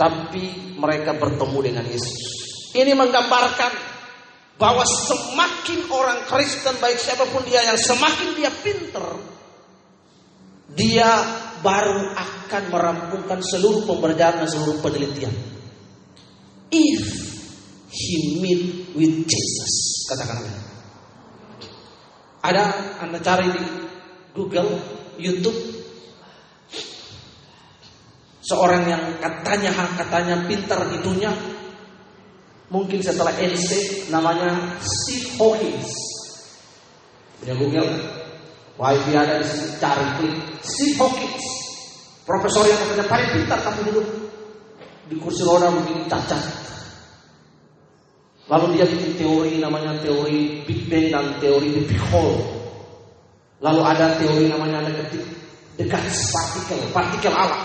Tapi mereka bertemu dengan Yesus. Ini menggambarkan bahwa semakin orang Kristen baik siapa pun dia yang semakin dia pinter, dia baru akan merampungkan seluruh pembelajaran dan seluruh penelitian. If he meet with Jesus, katakan Ada anda cari di Google, YouTube, seorang yang katanya katanya pintar itunya, mungkin setelah NC namanya Steve Hawkins. Punya Google, Wifi ada di sini, cari klik. Steve Hawkins, profesor yang katanya paling pintar tapi duduk di kursi roda begini cacat. Lalu dia bikin teori namanya teori Big Bang dan teori The Big Hole. Lalu ada teori namanya negatif dekat partikel, partikel Allah.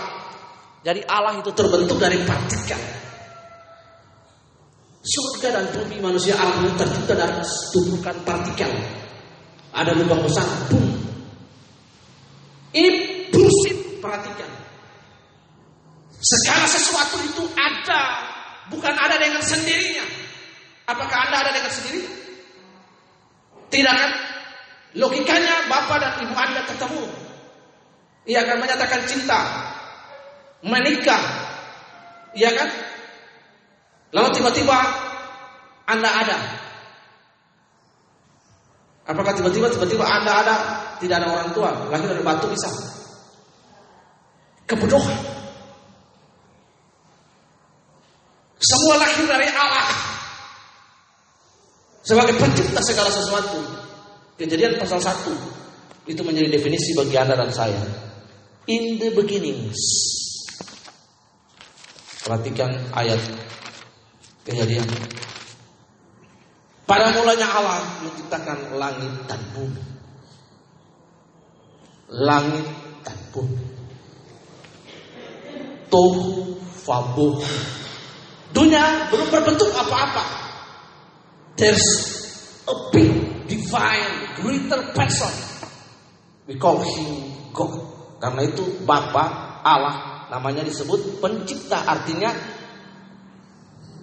Jadi Allah itu terbentuk dari partikel. Surga dan bumi manusia itu tercipta dari tumpukan partikel. Ada lubang besar, boom, ini bullshit, perhatikan. Segala sesuatu itu ada, bukan ada dengan sendirinya. Apakah Anda ada dengan sendiri? Tidak kan? Logikanya Bapak dan Ibu Anda ketemu. Ia akan menyatakan cinta, menikah, Iya kan? Lalu tiba-tiba Anda ada. Apakah tiba-tiba tiba-tiba Anda ada tidak ada orang tua, lahir dari batu bisa? Kebodohan. Semua lahir dari Allah. Sebagai pencipta segala sesuatu. Kejadian pasal 1 itu menjadi definisi bagi Anda dan saya. In the beginnings. Perhatikan ayat kejadian. Pada mulanya Allah menciptakan langit dan bumi. Langit dan bumi. Tohu fabuh. Dunia belum berbentuk apa-apa. There's a big divine greater person. We call him God. Karena itu Bapa Allah namanya disebut pencipta artinya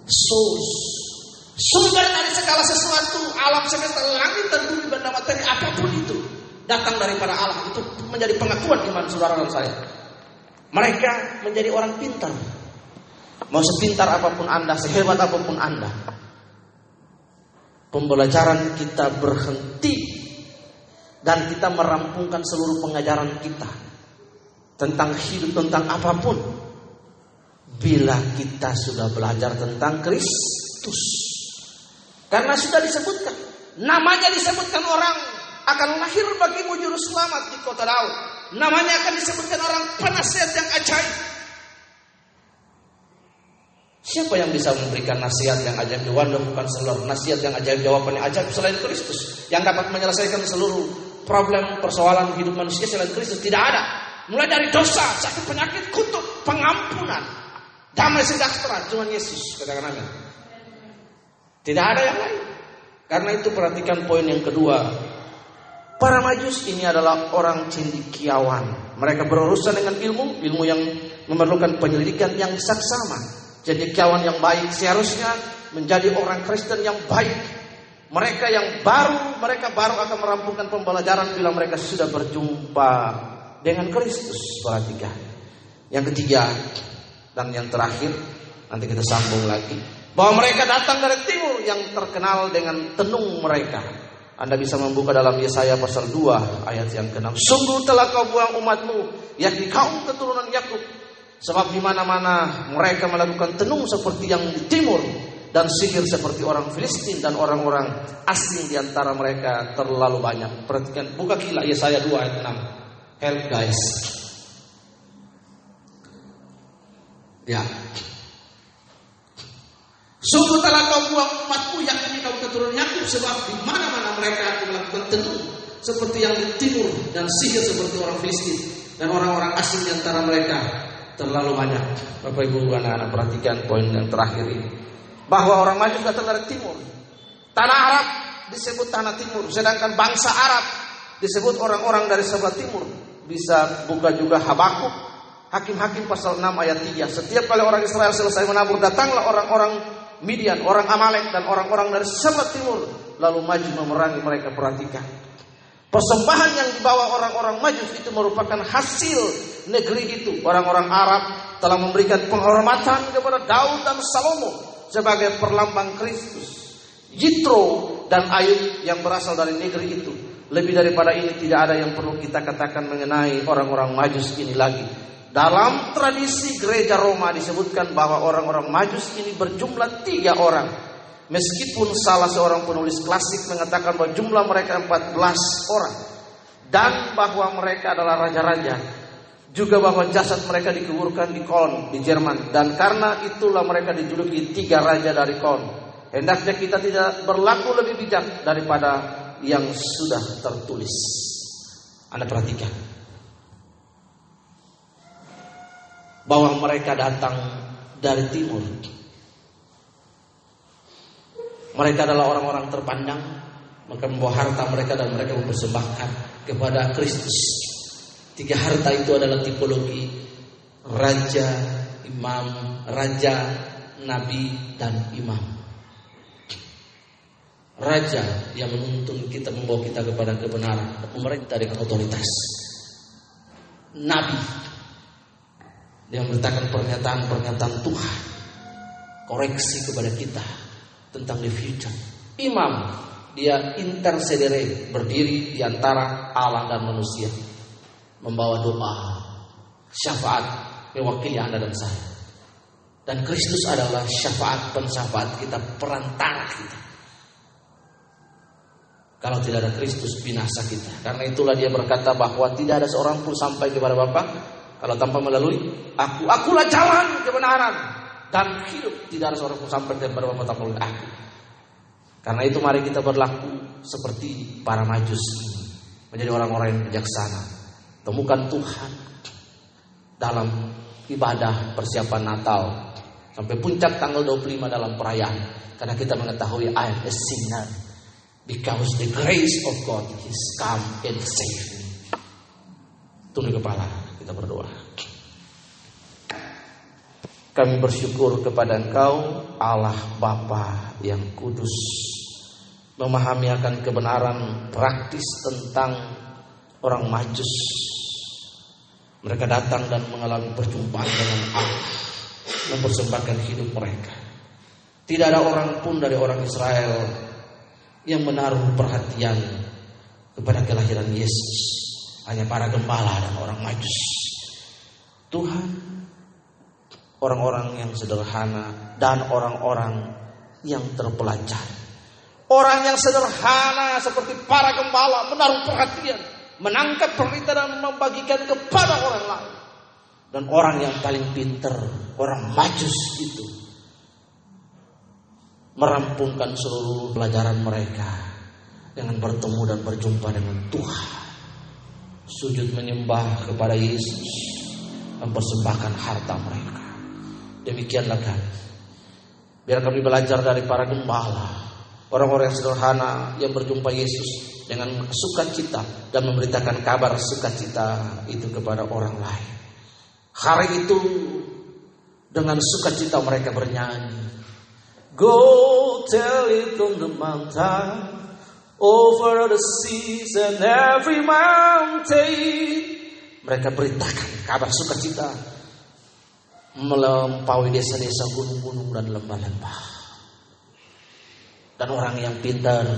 source sumber dari segala sesuatu alam semesta langit dan bumi benda materi apa pun itu datang daripada Allah itu menjadi pengakuan iman saudara dan saya. Mereka menjadi orang pintar. Mau sepintar apa pun anda sehebat apa pun anda pembelajaran kita berhenti dan kita merampungkan seluruh pengajaran kita tentang hidup tentang apa pun. Bila kita sudah belajar tentang Kristus. Karena sudah disebutkan namanya disebutkan orang akan lahir bagimu juru selamat di kota Daud namanya akan disebutkan orang penasihat yang ajaib Siapa yang bisa memberikan nasihat yang ajaib jawaban bukan seluruh nasihat yang ajaib jawaban yang ajaib selain Kristus yang dapat menyelesaikan seluruh problem persoalan hidup manusia selain Kristus tidak ada. Mulai dari dosa, sakit penyakit, kutuk, pengampunan, damai sejahtera cuma Yesus katakan. Tidak ada yang lain. Karena itu perhatikan poin yang kedua. Para majus ini adalah orang cendikiawan. Mereka berurusan dengan ilmu, ilmu yang memerlukan penyelidikan yang saksama. Jadi kawan yang baik seharusnya menjadi orang Kristen yang baik. Mereka yang baru, mereka baru akan merampungkan pembelajaran bila mereka sudah berjumpa dengan Kristus. Perhatikan. Yang ketiga dan yang terakhir, nanti kita sambung lagi. Bahwa mereka datang dari timur yang terkenal dengan tenung mereka. Anda bisa membuka dalam Yesaya pasal 2 ayat yang ke-6. Sungguh telah kau buang umatmu, yakni kaum keturunan Yakub Sebab di mana-mana mereka melakukan tenung seperti yang di timur dan sihir seperti orang Filistin dan orang-orang asing di antara mereka terlalu banyak. Perhatikan, buka gila Yesaya 2 ayat 6. Help guys. Ya. Sungguh telah kau buang umatku yang ini keturunan Yakub sebab di mana-mana mereka melakukan tenung seperti yang di timur dan sihir seperti orang Filistin dan orang-orang asing di antara mereka terlalu banyak. Bapak Ibu anak-anak perhatikan poin yang terakhir ini. Bahwa orang Majus datang dari timur. Tanah Arab disebut tanah timur, sedangkan bangsa Arab disebut orang-orang dari sebelah timur. Bisa buka juga Habakuk, Hakim-hakim pasal 6 ayat 3. Setiap kali orang Israel selesai menabur, datanglah orang-orang Midian, orang Amalek dan orang-orang dari sebelah timur lalu maju memerangi mereka. Perhatikan. Persembahan yang dibawa orang-orang Majus itu merupakan hasil negeri itu. Orang-orang Arab telah memberikan penghormatan kepada Daud dan Salomo sebagai perlambang Kristus. Yitro dan Ayub yang berasal dari negeri itu. Lebih daripada ini tidak ada yang perlu kita katakan mengenai orang-orang Majus ini lagi. Dalam tradisi gereja Roma disebutkan bahwa orang-orang Majus ini berjumlah tiga orang. Meskipun salah seorang penulis klasik mengatakan bahwa jumlah mereka 14 orang dan bahwa mereka adalah raja-raja, juga bahwa jasad mereka dikuburkan di Koln di Jerman dan karena itulah mereka dijuluki tiga raja dari Koln. Hendaknya kita tidak berlaku lebih bijak daripada yang sudah tertulis. Anda perhatikan bahwa mereka datang dari timur mereka adalah orang-orang terpandang, maka membawa harta mereka dan mereka mempersembahkan kepada Kristus. Tiga harta itu adalah tipologi raja, imam, raja, nabi, dan imam. Raja yang menuntun kita membawa kita kepada kebenaran, pemerintah dengan otoritas. Nabi Dia memberitakan pernyataan-pernyataan Tuhan. Koreksi kepada kita tentang the future. Imam, dia intercedere, berdiri di antara Allah dan manusia. Membawa doa, syafaat, mewakili Anda dan saya. Dan Kristus adalah syafaat pensyafaat kita, perantara kita. Kalau tidak ada Kristus binasa kita. Karena itulah dia berkata bahwa tidak ada seorang pun sampai kepada Bapa kalau tanpa melalui aku. Akulah jalan kebenaran dan hidup. Tidak ada seorang pun sampai Bapa tanpa melalui aku. Karena itu mari kita berlaku seperti para majus menjadi orang-orang yang bijaksana. Temukan Tuhan dalam ibadah persiapan Natal sampai puncak tanggal 25 dalam perayaan karena kita mengetahui I am a sinner Because the grace of God is come and save me. Tunduk kepala, kita berdoa. Kami bersyukur kepada Engkau, Allah Bapa yang kudus, memahami akan kebenaran praktis tentang orang majus. Mereka datang dan mengalami perjumpaan dengan Allah, mempersembahkan hidup mereka. Tidak ada orang pun dari orang Israel yang menaruh perhatian kepada kelahiran Yesus. Hanya para gembala dan orang majus. Tuhan, orang-orang yang sederhana dan orang-orang yang terpelajar. Orang yang sederhana seperti para gembala menaruh perhatian, menangkap perintah dan membagikan kepada orang lain. Dan orang yang paling pintar, orang majus itu merampungkan seluruh pelajaran mereka dengan bertemu dan berjumpa dengan Tuhan. Sujud menyembah kepada Yesus, mempersembahkan harta mereka. Demikianlah kami. Biar kami belajar dari para gembala, orang-orang yang sederhana yang berjumpa Yesus dengan sukacita dan memberitakan kabar sukacita itu kepada orang lain. Hari itu dengan sukacita mereka bernyanyi, Go tell it on the mountain, over the seas and every mountain. Mereka beritakan kabar sukacita melampaui desa-desa gunung-gunung dan lembah-lembah. Dan orang yang pintar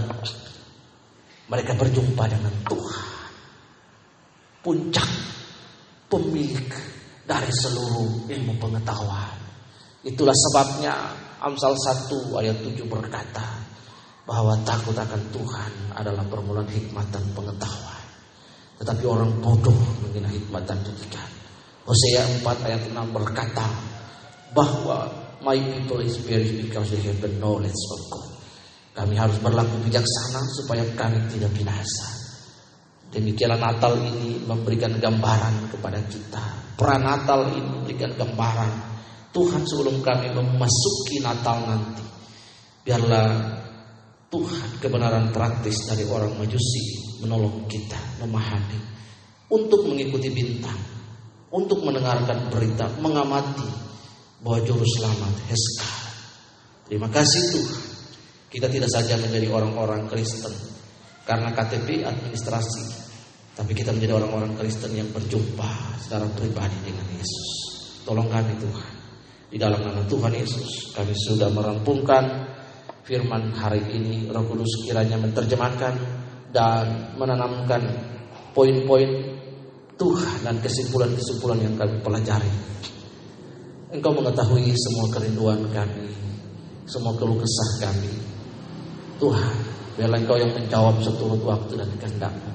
mereka berjumpa dengan Tuhan. Puncak pemilik dari seluruh ilmu pengetahuan. Itulah sebabnya Amsal 1 ayat 7 berkata bahwa takut akan Tuhan adalah permulaan hikmat dan pengetahuan. Tetapi orang bodoh menghina hikmat dan didikan. Hosea 4 ayat 6 berkata bahwa my people is perish because they have the knowledge of God. Kami harus berlaku bijaksana supaya kami tidak binasa. Demikianlah Natal ini memberikan gambaran kepada kita. Pranatal ini memberikan gambaran Tuhan sebelum kami memasuki Natal nanti. Biarlah Tuhan kebenaran praktis dari orang majusi menolong kita memahami untuk mengikuti bintang, untuk mendengarkan berita, mengamati bahwa juru selamat Heska. Terima kasih Tuhan. Kita tidak saja menjadi orang-orang Kristen karena KTP administrasi, tapi kita menjadi orang-orang Kristen yang berjumpa secara pribadi dengan Yesus. Tolong kami Tuhan. Di dalam nama Tuhan Yesus kami sudah merampungkan firman hari ini. Roh Kudus kiranya menerjemahkan dan menanamkan poin-poin Tuhan dan kesimpulan-kesimpulan yang kami pelajari. Engkau mengetahui semua kerinduan kami, semua keluh kesah kami. Tuhan, biarlah Engkau yang menjawab seturut waktu dan kehendakmu.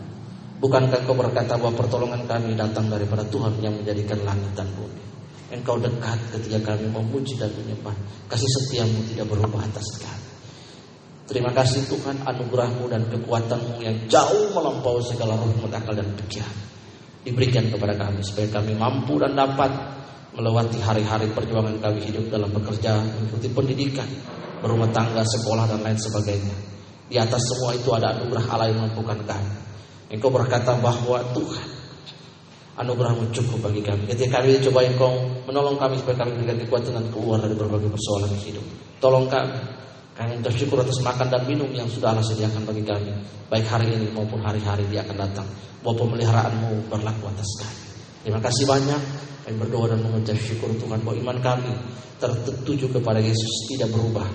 Bukankah Engkau berkata bahwa pertolongan kami datang daripada Tuhan yang menjadikan langit dan bumi. Engkau dekat ketika kami memuji dan menyembah. Kasih setiamu tidak berubah atas kami. Terima kasih Tuhan anugerahmu dan kekuatanmu yang jauh melampaui segala roh akal dan pikiran. Diberikan kepada kami supaya kami mampu dan dapat melewati hari-hari perjuangan kami hidup dalam bekerja, mengikuti pendidikan, berumah tangga, sekolah dan lain sebagainya. Di atas semua itu ada anugerah Allah yang mampukan kami. Engkau berkata bahwa Tuhan anugerahmu cukup bagi kami. Ketika kami coba engkau menolong kami supaya kami berikan kekuatan dan keluar dari berbagai persoalan hidup. Tolong kami. Kami bersyukur atas makan dan minum yang sudah Allah sediakan bagi kami. Baik hari ini maupun hari-hari dia akan datang. Bahwa pemeliharaanmu berlaku atas kami. Terima kasih banyak. Kami berdoa dan mengucap syukur Tuhan bahwa iman kami tertuju kepada Yesus tidak berubah.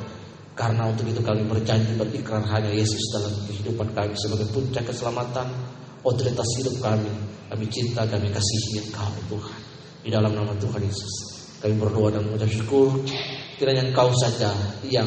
Karena untuk itu kami berjanji berikrar hanya Yesus dalam kehidupan kami sebagai puncak keselamatan, otoritas hidup kami. Kami cinta, kami kasihi Engkau Tuhan. Di dalam nama Tuhan Yesus. Kami berdoa dan mengucap syukur. Kiranya Engkau saja yang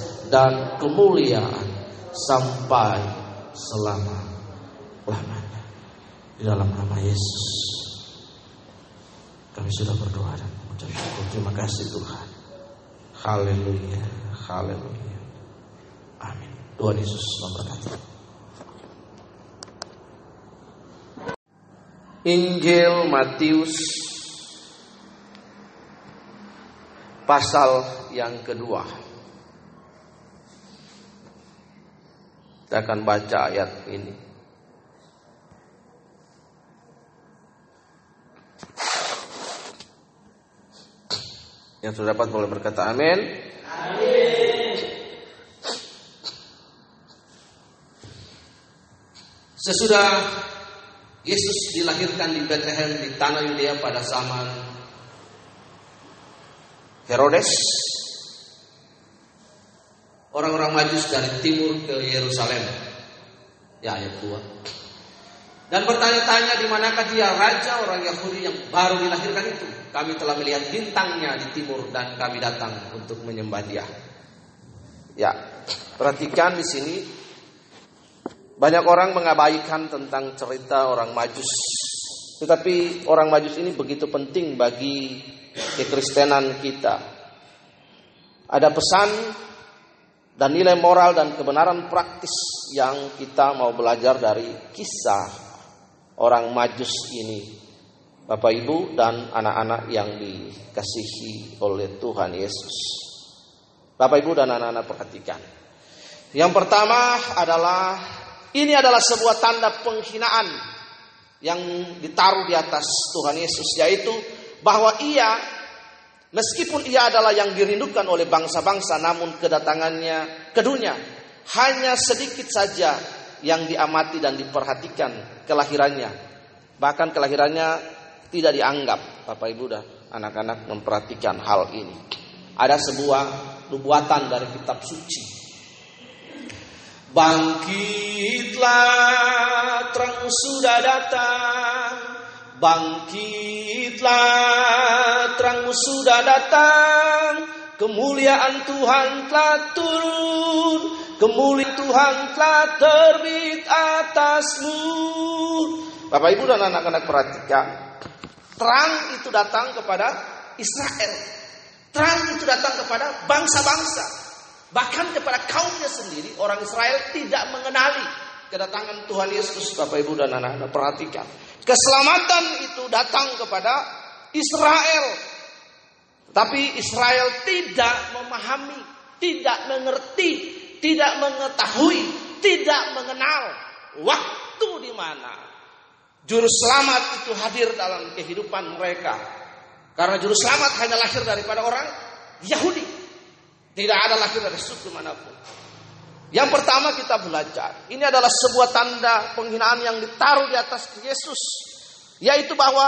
dan kemuliaan sampai selama lamanya. Di dalam nama Yesus. Kami sudah berdoa dan mengucap syukur. Terima kasih Tuhan. Haleluya haleluya. Amin. Tuhan Yesus memberkati. Injil Matius pasal yang kedua. Kita akan baca ayat ini. Yang sudah dapat boleh berkata amin. Amin. Sesudah Yesus dilahirkan di Bethlehem di tanah Yudea pada zaman Herodes. Orang-orang majus dari timur ke Yerusalem. Ya ayat 2. Dan bertanya-tanya di manakah dia raja orang Yahudi yang baru dilahirkan itu. Kami telah melihat bintangnya di timur dan kami datang untuk menyembah dia. Ya, perhatikan di sini banyak orang mengabaikan tentang cerita orang Majus. Tetapi orang Majus ini begitu penting bagi kekristenan kita. Ada pesan dan nilai moral dan kebenaran praktis yang kita mau belajar dari kisah orang Majus ini. Bapak Ibu dan anak-anak yang dikasihi oleh Tuhan Yesus. Bapak Ibu dan anak-anak perhatikan. Yang pertama adalah ini adalah sebuah tanda penghinaan yang ditaruh di atas Tuhan Yesus, yaitu bahwa Ia, meskipun Ia adalah yang dirindukan oleh bangsa-bangsa, namun kedatangannya ke dunia hanya sedikit saja yang diamati dan diperhatikan kelahirannya. Bahkan kelahirannya tidak dianggap, Bapak Ibu dan anak-anak memperhatikan hal ini. Ada sebuah nubuatan dari kitab suci Bangkitlah terang sudah datang Bangkitlah terang sudah datang. Kemuliaan Tuhan telah turun. Kemuliaan Tuhan telah terbit atasmu. Bapak Ibu dan anak-anak perhatikan. Terang itu datang kepada Israel. Terang itu datang kepada bangsa-bangsa. Bahkan kepada kaumnya sendiri orang Israel tidak mengenali kedatangan Tuhan Yesus Bapak Ibu dan anak-anak perhatikan. Keselamatan itu datang kepada Israel. Tapi Israel tidak memahami, tidak mengerti, tidak mengetahui, tidak mengenal waktu di mana juru selamat itu hadir dalam kehidupan mereka. Karena juru selamat hanya lahir daripada orang Yahudi. Tidak ada lahir dari suku mana pun. Yang pertama kita belajar, ini adalah sebuah tanda penghinaan yang ditaruh di atas Yesus, yaitu bahwa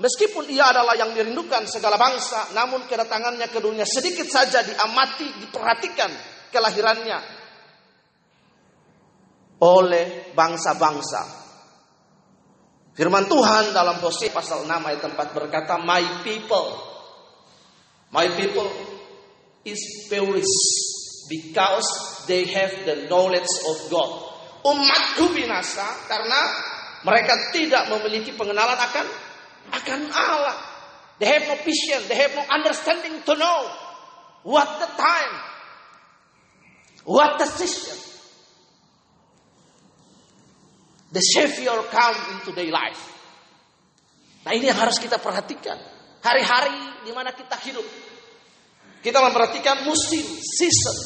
meskipun ia adalah yang dirindukan segala bangsa, namun kedatangannya ke dunia sedikit saja diamati, diperhatikan kelahirannya oleh bangsa-bangsa. Firman Tuhan dalam Hosea pasal 6 ayat 4 berkata, "My people, my people is perished because they have the knowledge of God. Umatku binasa karena mereka tidak memiliki pengenalan akan akan Allah. They have no vision, they have no understanding to know what the time, what the season. The Savior come into their life. Nah ini yang harus kita perhatikan. hari-hari di mana kita hidup. Kita memperhatikan musim, season.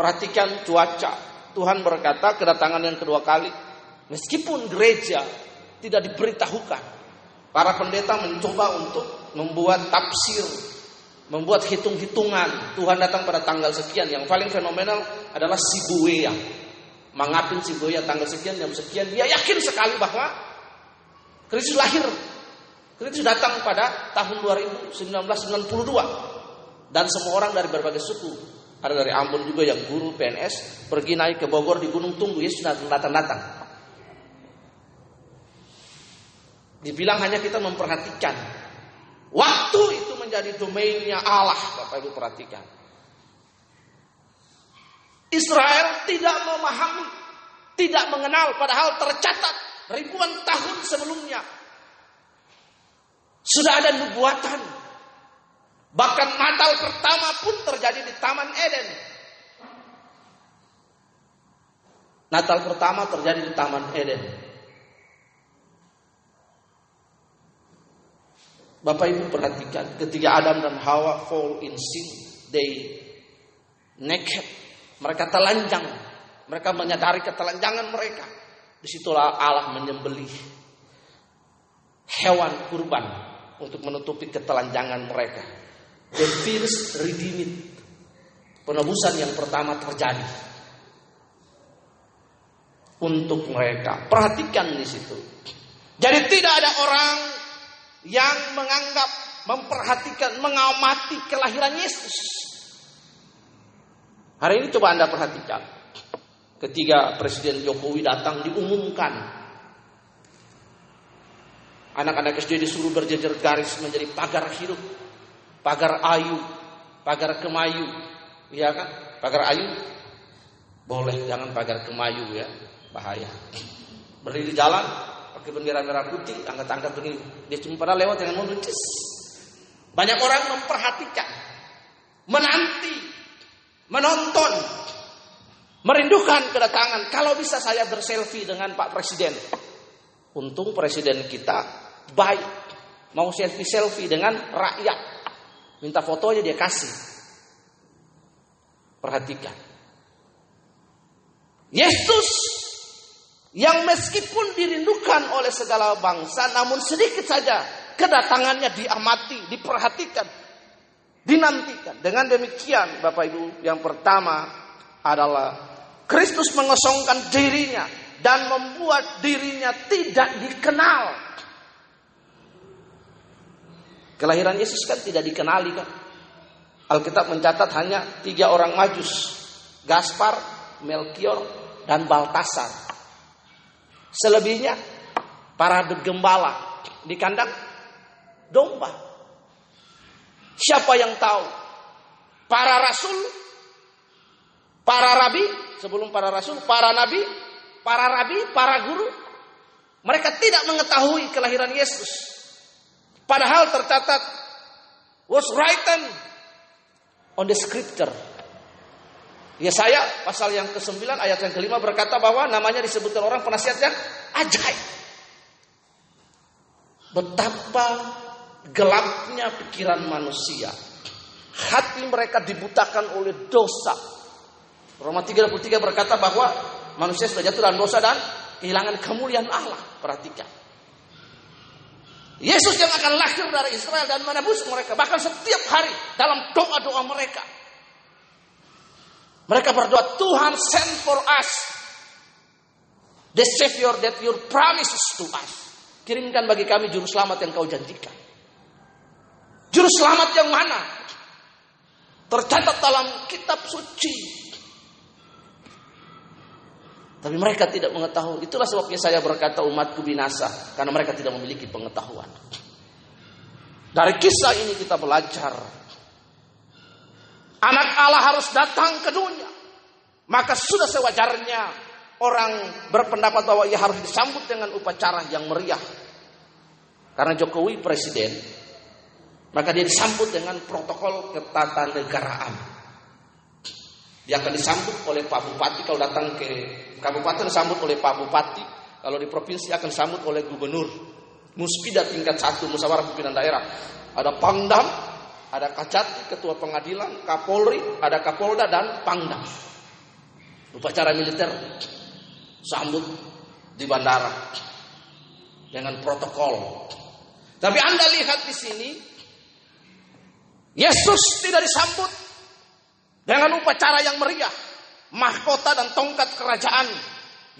Perhatikan cuaca. Tuhan berkata kedatangan yang kedua kali. Meskipun gereja tidak diberitahukan. Para pendeta mencoba untuk membuat tafsir. Membuat hitung-hitungan. Tuhan datang pada tanggal sekian. Yang paling fenomenal adalah Sibuea. Mengapin Sibuea tanggal sekian, jam sekian. Dia yakin sekali bahwa Kristus lahir. Kristus datang pada tahun 1992. Dan semua orang dari berbagai suku. Ada dari Ambon juga yang guru PNS pergi naik ke Bogor di Gunung Tunggu. Yesus datang-datang. Dibilang hanya kita memperhatikan. Waktu itu menjadi domainnya Allah. Bapak Ibu perhatikan. Israel tidak memahami. Tidak mengenal. Padahal tercatat ribuan tahun sebelumnya. Sudah ada nubuatan Bahkan Natal pertama pun terjadi di Taman Eden. Natal pertama terjadi di Taman Eden. Bapak Ibu perhatikan ketika Adam dan Hawa fall in sin, they naked. Mereka telanjang. Mereka menyadari ketelanjangan mereka. Di situlah Allah menyembelih hewan kurban untuk menutupi ketelanjangan mereka. The first redeemed. Penebusan yang pertama terjadi untuk mereka. Perhatikan di situ. Jadi tidak ada orang yang menganggap, memperhatikan, mengamati kelahiran Yesus. Hari ini coba Anda perhatikan. Ketika Presiden Jokowi datang diumumkan Anak-anak SD disuruh berjejer garis menjadi pagar hidup pagar ayu, pagar kemayu, ya kan? Pagar ayu boleh, jangan pagar kemayu ya, bahaya. Berdiri di jalan, pakai bendera merah putih, angkat-angkat begini, dia cuma pada lewat dengan mobil Banyak orang memperhatikan, menanti, menonton, merindukan kedatangan. Kalau bisa saya berselfie dengan Pak Presiden. Untung presiden kita baik, mau selfie-selfie dengan rakyat. Minta foto aja dia kasih. Perhatikan. Yesus yang meskipun dirindukan oleh segala bangsa namun sedikit saja kedatangannya diamati, diperhatikan, dinantikan. Dengan demikian Bapak Ibu yang pertama adalah Kristus mengosongkan dirinya dan membuat dirinya tidak dikenal Kelahiran Yesus kan tidak dikenali kan. Alkitab mencatat hanya tiga orang majus. Gaspar, Melkior, dan Baltasar. Selebihnya para gembala di kandang domba. Siapa yang tahu? Para rasul, para rabi, sebelum para rasul, para nabi, para rabi, para guru. Mereka tidak mengetahui kelahiran Yesus. Padahal tercatat was written on the scripture. Ya saya pasal yang ke-9 ayat yang kelima berkata bahwa namanya disebutkan orang penasihat yang ajaib. Betapa gelapnya pikiran manusia. Hati mereka dibutakan oleh dosa. Roma 33 berkata bahwa manusia sudah jatuh dalam dosa dan kehilangan kemuliaan Allah. Perhatikan. Yesus yang akan lahir dari Israel dan menebus mereka. Bahkan setiap hari dalam doa-doa mereka. Mereka berdoa, Tuhan send for us the Savior that your promises to us. Kirimkan bagi kami juru selamat yang kau janjikan. Juru selamat yang mana? Tercatat dalam kitab suci tapi mereka tidak mengetahui. Itulah sebabnya saya berkata umatku binasa. Karena mereka tidak memiliki pengetahuan. Dari kisah ini kita belajar. Anak Allah harus datang ke dunia. Maka sudah sewajarnya orang berpendapat bahwa ia harus disambut dengan upacara yang meriah. Karena Jokowi presiden, maka dia disambut dengan protokol ketatanegaraan. Dia akan disambut oleh Pak Bupati kalau datang ke kabupaten disambut oleh Pak Bupati, kalau di provinsi akan disambut oleh gubernur. Muspida tingkat satu, musyawarah pimpinan daerah. Ada Pangdam, ada Kacati, ketua pengadilan, Kapolri, ada Kapolda dan Pangdam. Upacara militer sambut di bandara dengan protokol. Tapi Anda lihat di sini, Yesus tidak disambut dengan upacara yang meriah, mahkota dan tongkat kerajaan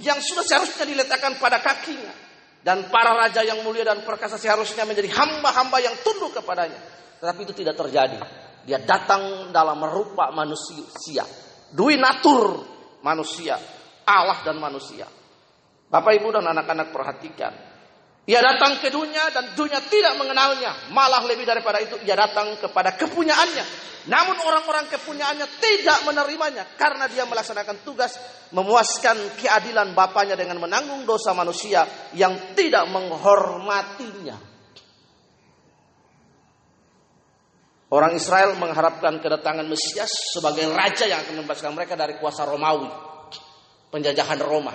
yang sudah seharusnya diletakkan pada kakinya. Dan para raja yang mulia dan perkasa seharusnya menjadi hamba-hamba yang tunduk kepadanya. Tetapi itu tidak terjadi. Dia datang dalam merupa manusia. Dui natur manusia. Allah dan manusia. Bapak ibu dan anak-anak perhatikan. Ia datang ke dunia dan dunia tidak mengenalnya. Malah lebih daripada itu ia datang kepada kepunyaannya. Namun orang-orang kepunyaannya tidak menerimanya karena dia melaksanakan tugas memuaskan keadilan bapaknya dengan menanggung dosa manusia yang tidak menghormatinya. Orang Israel mengharapkan kedatangan Mesias sebagai raja yang akan membebaskan mereka dari kuasa Romawi, penjajahan Roma.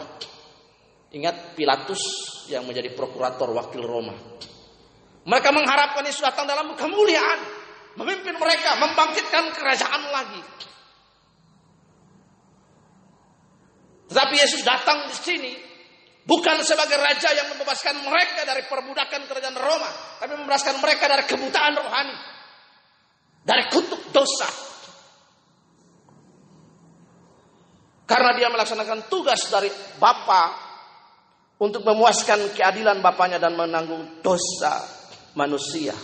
Ingat Pilatus yang menjadi prokurator wakil Roma. Mereka mengharapkan Yesus datang dalam kemuliaan, memimpin mereka, membangkitkan kerajaan lagi. Tetapi Yesus datang di sini bukan sebagai raja yang membebaskan mereka dari perbudakan kerajaan Roma, tapi membebaskan mereka dari kebutaan rohani, dari kutuk dosa. Karena dia melaksanakan tugas dari Bapa untuk memuaskan keadilan Bapaknya dan menanggung dosa manusia.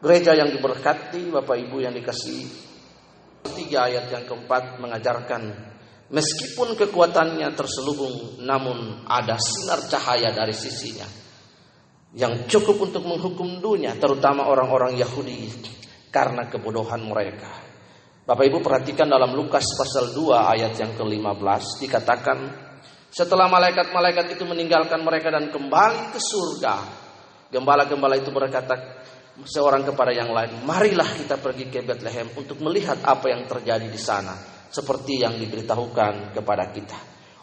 Gereja yang diberkati, Bapak Ibu yang dikasih tiga ayat yang keempat mengajarkan meskipun kekuatannya terselubung namun ada sinar cahaya dari sisinya yang cukup untuk menghukum dunia terutama orang-orang Yahudi karena kebodohan mereka. Bapak Ibu perhatikan dalam Lukas pasal 2 ayat yang ke-15 dikatakan setelah malaikat-malaikat itu meninggalkan mereka dan kembali ke surga gembala-gembala itu berkata seorang kepada yang lain, marilah kita pergi ke Bethlehem untuk melihat apa yang terjadi di sana, seperti yang diberitahukan kepada kita.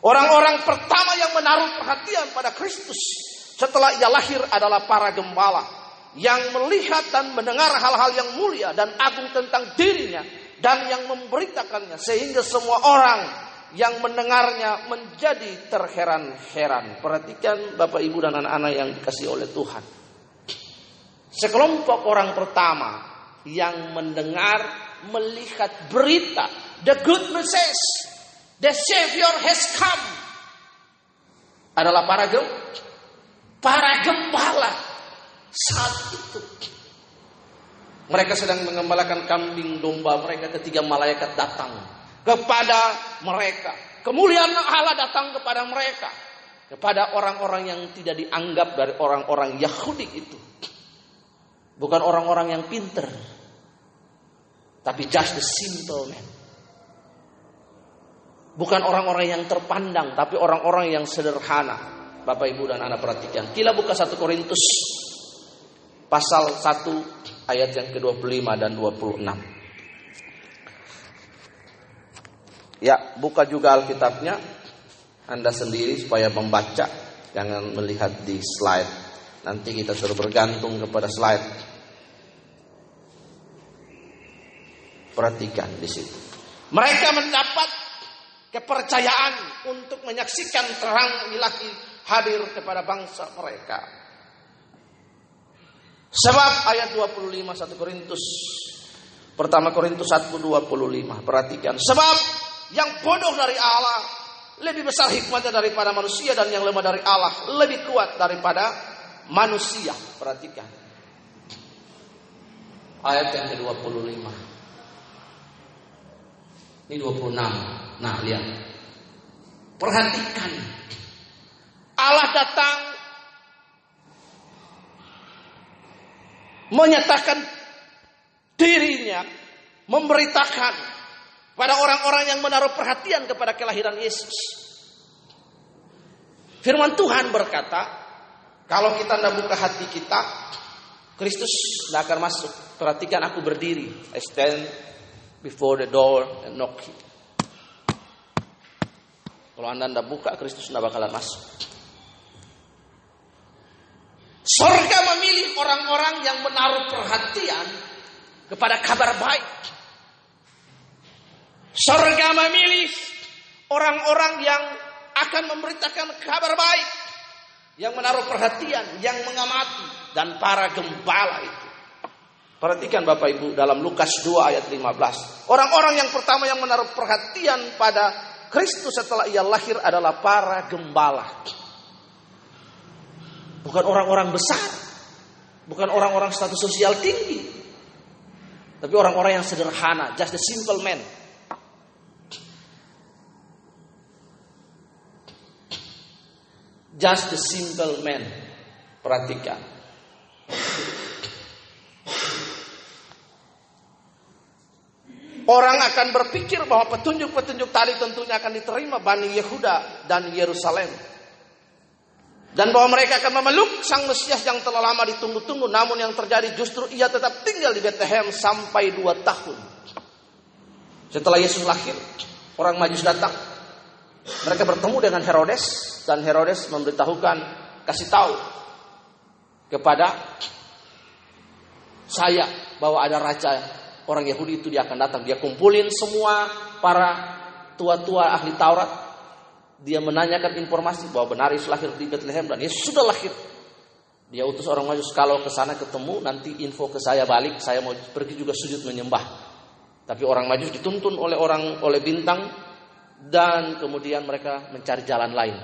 Orang-orang pertama yang menaruh perhatian pada Kristus setelah ia lahir adalah para gembala yang melihat dan mendengar hal-hal yang mulia dan agung tentang dirinya dan yang memberitakannya sehingga semua orang yang mendengarnya menjadi terheran-heran. Perhatikan Bapak Ibu dan anak-anak yang dikasih oleh Tuhan. Sekelompok orang pertama yang mendengar, melihat berita, the good message, the Savior has come, adalah para gem, para gembala saat itu. Mereka sedang mengembalakan kambing domba mereka ketika malaikat datang kepada mereka. Kemuliaan Allah datang kepada mereka. Kepada orang-orang yang tidak dianggap dari orang-orang Yahudi itu. Bukan orang-orang yang pinter. Tapi just the simple man. Bukan orang-orang yang terpandang, tapi orang-orang yang sederhana. Bapak, Ibu, dan anak perhatikan. Kila buka satu Korintus pasal 1 ayat yang ke-25 dan 26. Ya, buka juga Alkitabnya. Anda sendiri supaya membaca, jangan melihat di slide. Nanti kita suruh bergantung kepada slide. Perhatikan di situ. Mereka mendapat kepercayaan untuk menyaksikan terang ilahi hadir kepada bangsa mereka. Sebab ayat 25 1 Korintus Pertama Korintus 1 25 Perhatikan Sebab yang bodoh dari Allah Lebih besar hikmatnya daripada manusia Dan yang lemah dari Allah Lebih kuat daripada manusia. Perhatikan. Ayat yang ke-25. Ini 26. Nah, lihat. Perhatikan. Allah datang menyatakan dirinya, memberitakan pada orang-orang yang menaruh perhatian kepada kelahiran Yesus. Firman Tuhan berkata, kalau kita tidak buka hati kita, Kristus tidak akan masuk. Perhatikan aku berdiri. I stand before the door and knock. Kalau anda tidak buka, Kristus tidak bakalan masuk. Sorga memilih orang-orang yang menaruh perhatian kepada kabar baik. Sorga memilih orang-orang yang akan memberitakan kabar baik. Yang menaruh perhatian, yang mengamati. Dan para gembala itu. Perhatikan Bapak Ibu dalam Lukas 2 ayat 15. Orang-orang yang pertama yang menaruh perhatian pada Kristus setelah ia lahir adalah para gembala. Bukan orang-orang besar. Bukan orang-orang status sosial tinggi. Tapi orang-orang yang sederhana. Just the simple man. Just the simple man. Perhatikan. Orang akan berpikir bahwa petunjuk-petunjuk tadi tentunya akan diterima Bani Yehuda dan Yerusalem. Dan bahwa mereka akan memeluk sang Mesias yang telah lama ditunggu-tunggu. Namun yang terjadi justru ia tetap tinggal di Bethlehem sampai dua tahun. Setelah Yesus lahir, orang Majus datang. Mereka bertemu dengan Herodes dan Herodes memberitahukan, kasih tahu kepada saya bahwa ada raja orang Yahudi itu dia akan datang. Dia kumpulin semua para tua-tua ahli Taurat dia menanyakan informasi bahwa benar Yesus lahir di Bethlehem dan Yesus sudah lahir. Dia utus orang majus kalau ke sana ketemu nanti info ke saya balik, saya mau pergi juga sujud menyembah. Tapi orang majus dituntun oleh orang oleh bintang dan kemudian mereka mencari jalan lain.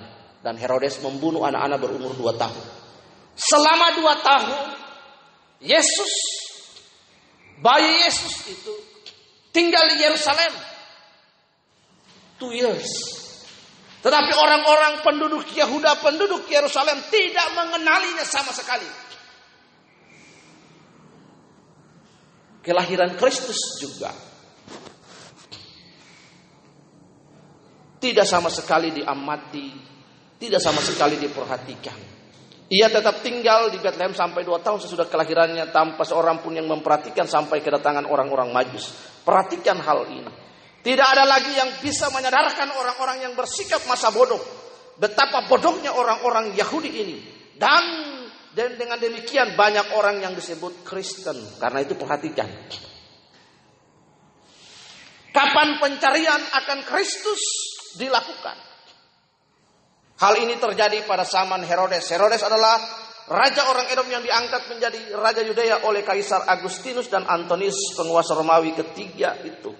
Dan Herodes membunuh anak-anak berumur dua tahun. Selama dua tahun, Yesus, bayi Yesus itu tinggal di Yerusalem. Two years. Tetapi orang-orang penduduk Yahuda, penduduk Yerusalem tidak mengenalinya sama sekali. Kelahiran Kristus juga tidak sama sekali diamati, tidak sama sekali diperhatikan. Ia tetap tinggal di Bethlehem sampai dua tahun sesudah kelahirannya tanpa seorang pun yang memperhatikan sampai kedatangan orang-orang Majus. Perhatikan hal ini. Tidak ada lagi yang bisa menyadarkan orang-orang yang bersikap masa bodoh. Betapa bodohnya orang-orang Yahudi ini. Dan, dan dengan demikian banyak orang yang disebut Kristen. Karena itu perhatikan. Kapan pencarian akan Kristus dilakukan? Hal ini terjadi pada zaman Herodes. Herodes adalah raja orang Edom yang diangkat menjadi raja Yudea oleh Kaisar Agustinus dan Antonius penguasa Romawi ketiga itu.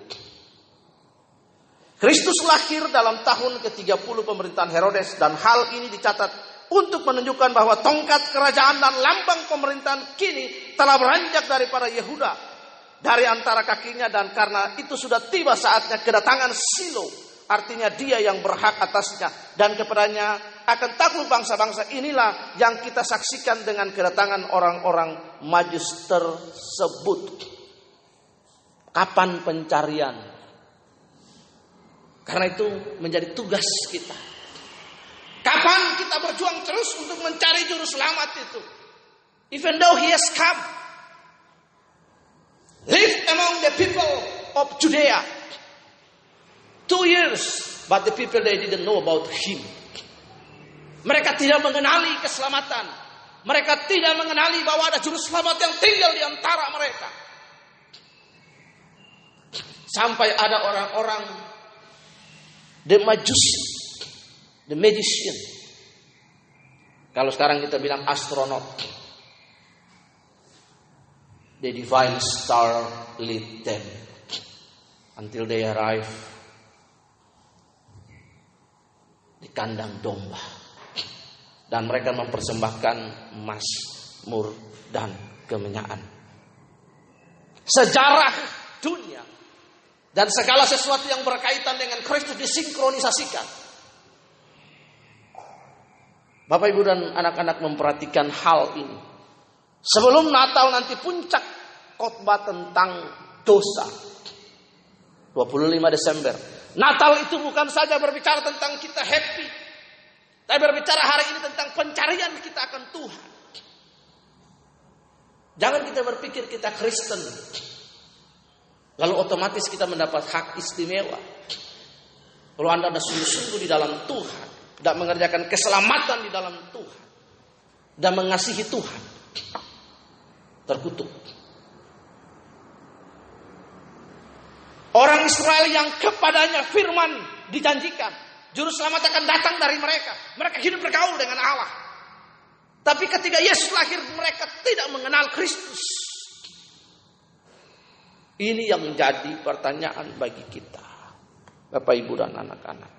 Kristus lahir dalam tahun ke-30 pemerintahan Herodes dan hal ini dicatat untuk menunjukkan bahwa tongkat kerajaan dan lambang pemerintahan kini telah beranjak dari para Yehuda dari antara kakinya dan karena itu sudah tiba saatnya kedatangan Silo. Artinya dia yang berhak atasnya dan kepadanya akan takut bangsa-bangsa inilah yang kita saksikan dengan kedatangan orang-orang majus tersebut. Kapan pencarian karena itu menjadi tugas kita. Kapan kita berjuang terus untuk mencari juru selamat itu? Even though he has come. Live among the people of Judea. Two years. But the people they didn't know about him. Mereka tidak mengenali keselamatan. Mereka tidak mengenali bahwa ada juru selamat yang tinggal di antara mereka. Sampai ada orang-orang The Majusi. The magician. Kalau sekarang kita bilang astronot. The divine star lead them. Until they arrive di kandang domba. Dan mereka mempersembahkan emas, mur, dan kemenyan. Sejarah dunia dan segala sesuatu yang berkaitan dengan Kristus disinkronisasikan. Bapak Ibu dan anak-anak memperhatikan hal ini. Sebelum Natal nanti puncak khotbah tentang dosa. 25 Desember. Natal itu bukan saja berbicara tentang kita happy. Tapi berbicara hari ini tentang pencarian kita akan Tuhan. Jangan kita berpikir kita Kristen. Lalu otomatis kita mendapat hak istimewa. Kalau Anda ada sungguh-sungguh di dalam Tuhan, tidak mengerjakan keselamatan di dalam Tuhan. dan mengasihi Tuhan terkutuk. Orang Israel yang kepadanya firman dijanjikan. Juru selamat akan datang dari mereka. Mereka hidup bergaul dengan Allah. Tapi ketika Yesus lahir mereka tidak mengenal Kristus. Ini yang menjadi pertanyaan bagi kita. Bapak, Ibu, dan anak-anak.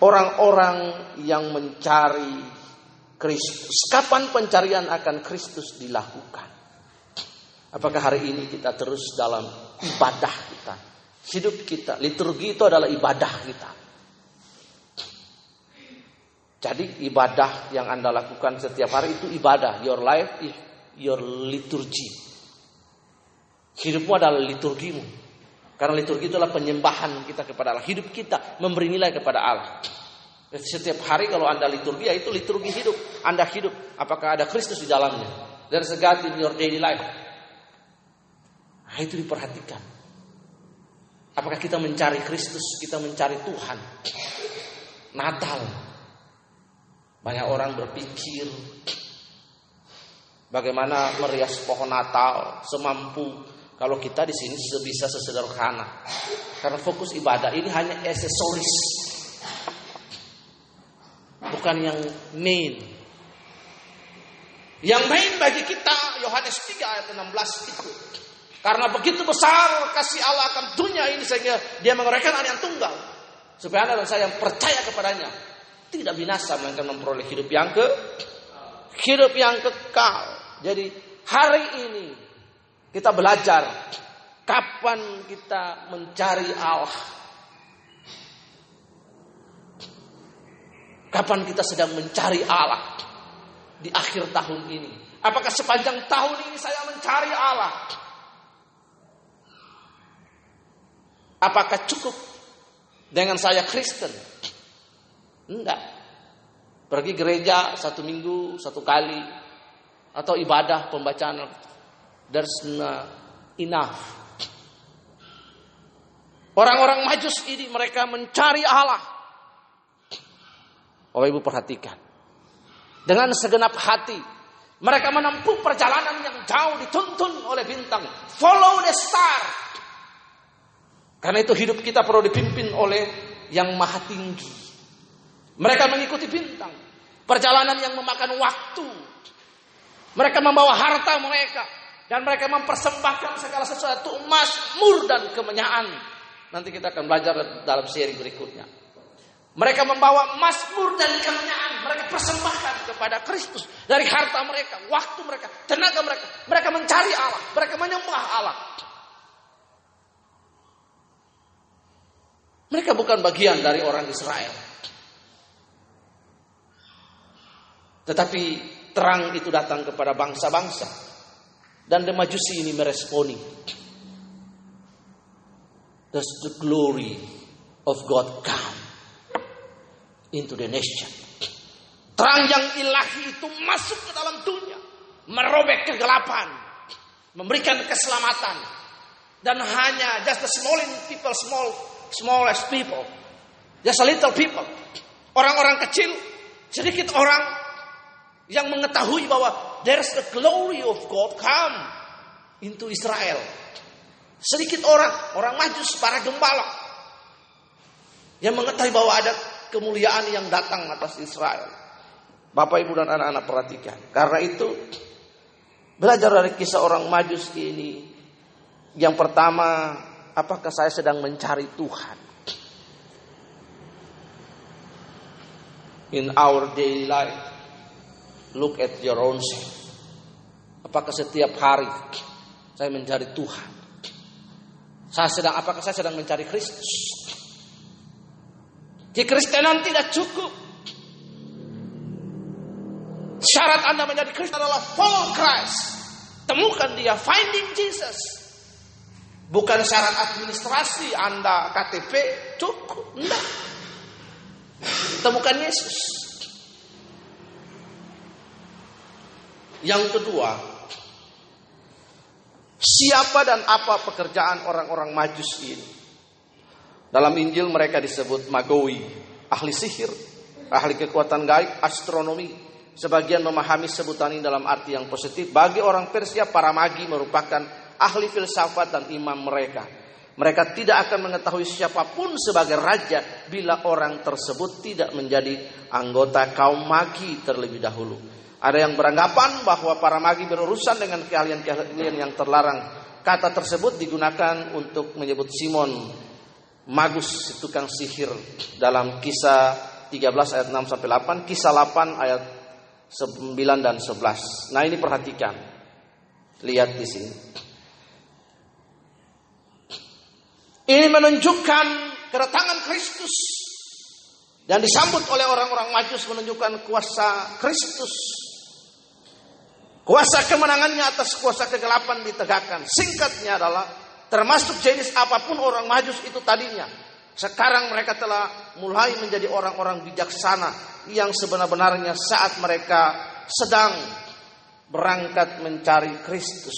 Orang-orang yang mencari Kristus. Kapan pencarian akan Kristus dilakukan? Apakah hari ini kita terus dalam ibadah kita? Hidup kita, liturgi itu adalah ibadah kita. Jadi ibadah yang Anda lakukan setiap hari itu ibadah. Your life is your liturgy. Hidupmu adalah liturgimu. Karena liturgi itu adalah penyembahan kita kepada Allah. Hidup kita memberi nilai kepada Allah. Setiap hari kalau Anda liturgi, ya itu liturgi hidup. Anda hidup. Apakah ada Kristus di dalamnya? Dari segala in your daily life. Nah, itu diperhatikan. Apakah kita mencari Kristus? Kita mencari Tuhan. Natal. Banyak orang berpikir bagaimana merias pohon Natal semampu kalau kita di sini bisa sesederhana. Karena fokus ibadah ini hanya aksesoris bukan yang main. Yang main bagi kita Yohanes 3 ayat 16 itu. Karena begitu besar kasih Allah akan dunia ini sehingga dia mengorbankan anak yang tunggal. Supaya anda dan saya yang percaya kepadanya tidak binasa melainkan memperoleh hidup yang ke hidup yang kekal. Jadi hari ini kita belajar kapan kita mencari Allah Kapan kita sedang mencari Allah di akhir tahun ini? Apakah sepanjang tahun ini saya mencari Allah? Apakah cukup dengan saya Kristen? Enggak. Pergi gereja satu minggu, satu kali. Atau ibadah pembacaan. There's enough. Orang-orang majus ini mereka mencari Allah. Bapak Ibu perhatikan. Dengan segenap hati. Mereka menempuh perjalanan yang jauh dituntun oleh bintang. Follow the star. Karena itu hidup kita perlu dipimpin oleh yang maha tinggi. Mereka mengikuti bintang. Perjalanan yang memakan waktu. Mereka membawa harta mereka. Dan mereka mempersembahkan segala sesuatu emas, mur dan kemenyaan. Nanti kita akan belajar dalam seri berikutnya. Mereka membawa masmur dan kemenyan. Mereka persembahkan kepada Kristus. Dari harta mereka, waktu mereka, tenaga mereka. Mereka mencari Allah. Mereka menyembah Allah. Mereka bukan bagian dari orang Israel. Tetapi terang itu datang kepada bangsa-bangsa. Dan the Majusi ini meresponi. Does the glory of God come? into the nation. Terang yang ilahi itu masuk ke dalam dunia, merobek kegelapan, memberikan keselamatan, dan hanya just the small people, small, smallest people, just a little people, orang-orang kecil, sedikit orang yang mengetahui bahwa there's the glory of God come into Israel. Sedikit orang, orang majus, para gembala yang mengetahui bahwa ada kemuliaan yang datang atas Israel. Bapak, Ibu, dan anak-anak perhatikan. Karena itu, belajar dari kisah orang majus ini. Yang pertama, apakah saya sedang mencari Tuhan? In our daily life, look at your own self. Apakah setiap hari saya mencari Tuhan? Saya sedang apakah saya sedang mencari Kristus? Kekristenan tidak cukup. Syarat Anda menjadi Kristen adalah follow Christ. Temukan dia, finding Jesus. Bukan syarat administrasi Anda KTP cukup. Enggak. Temukan Yesus. Yang kedua, siapa dan apa pekerjaan orang-orang majus ini? Dalam Injil mereka disebut magoi, ahli sihir, ahli kekuatan gaib, astronomi. Sebagian memahami sebutan ini dalam arti yang positif. Bagi orang Persia, para magi merupakan ahli filsafat dan imam mereka. Mereka tidak akan mengetahui siapa pun sebagai raja bila orang tersebut tidak menjadi anggota kaum magi terlebih dahulu. Ada yang beranggapan bahwa para magi berurusan dengan keahlian-keahlian yang terlarang. Kata tersebut digunakan untuk menyebut Simon Magus tukang sihir dalam kisah 13 ayat 6 sampai 8, kisah 8 ayat 9 dan 11. Nah, ini perhatikan. Lihat di sini. Ini menunjukkan kedatangan Kristus dan disambut oleh orang-orang Majus menunjukkan kuasa Kristus. Kuasa kemenangannya atas kuasa kegelapan ditegakkan. Singkatnya adalah termasuk jenis apa pun orang Majus itu tadinya. Sekarang mereka telah mulai menjadi orang-orang bijaksana yang sebenar-benarnya saat mereka sedang berangkat mencari Kristus.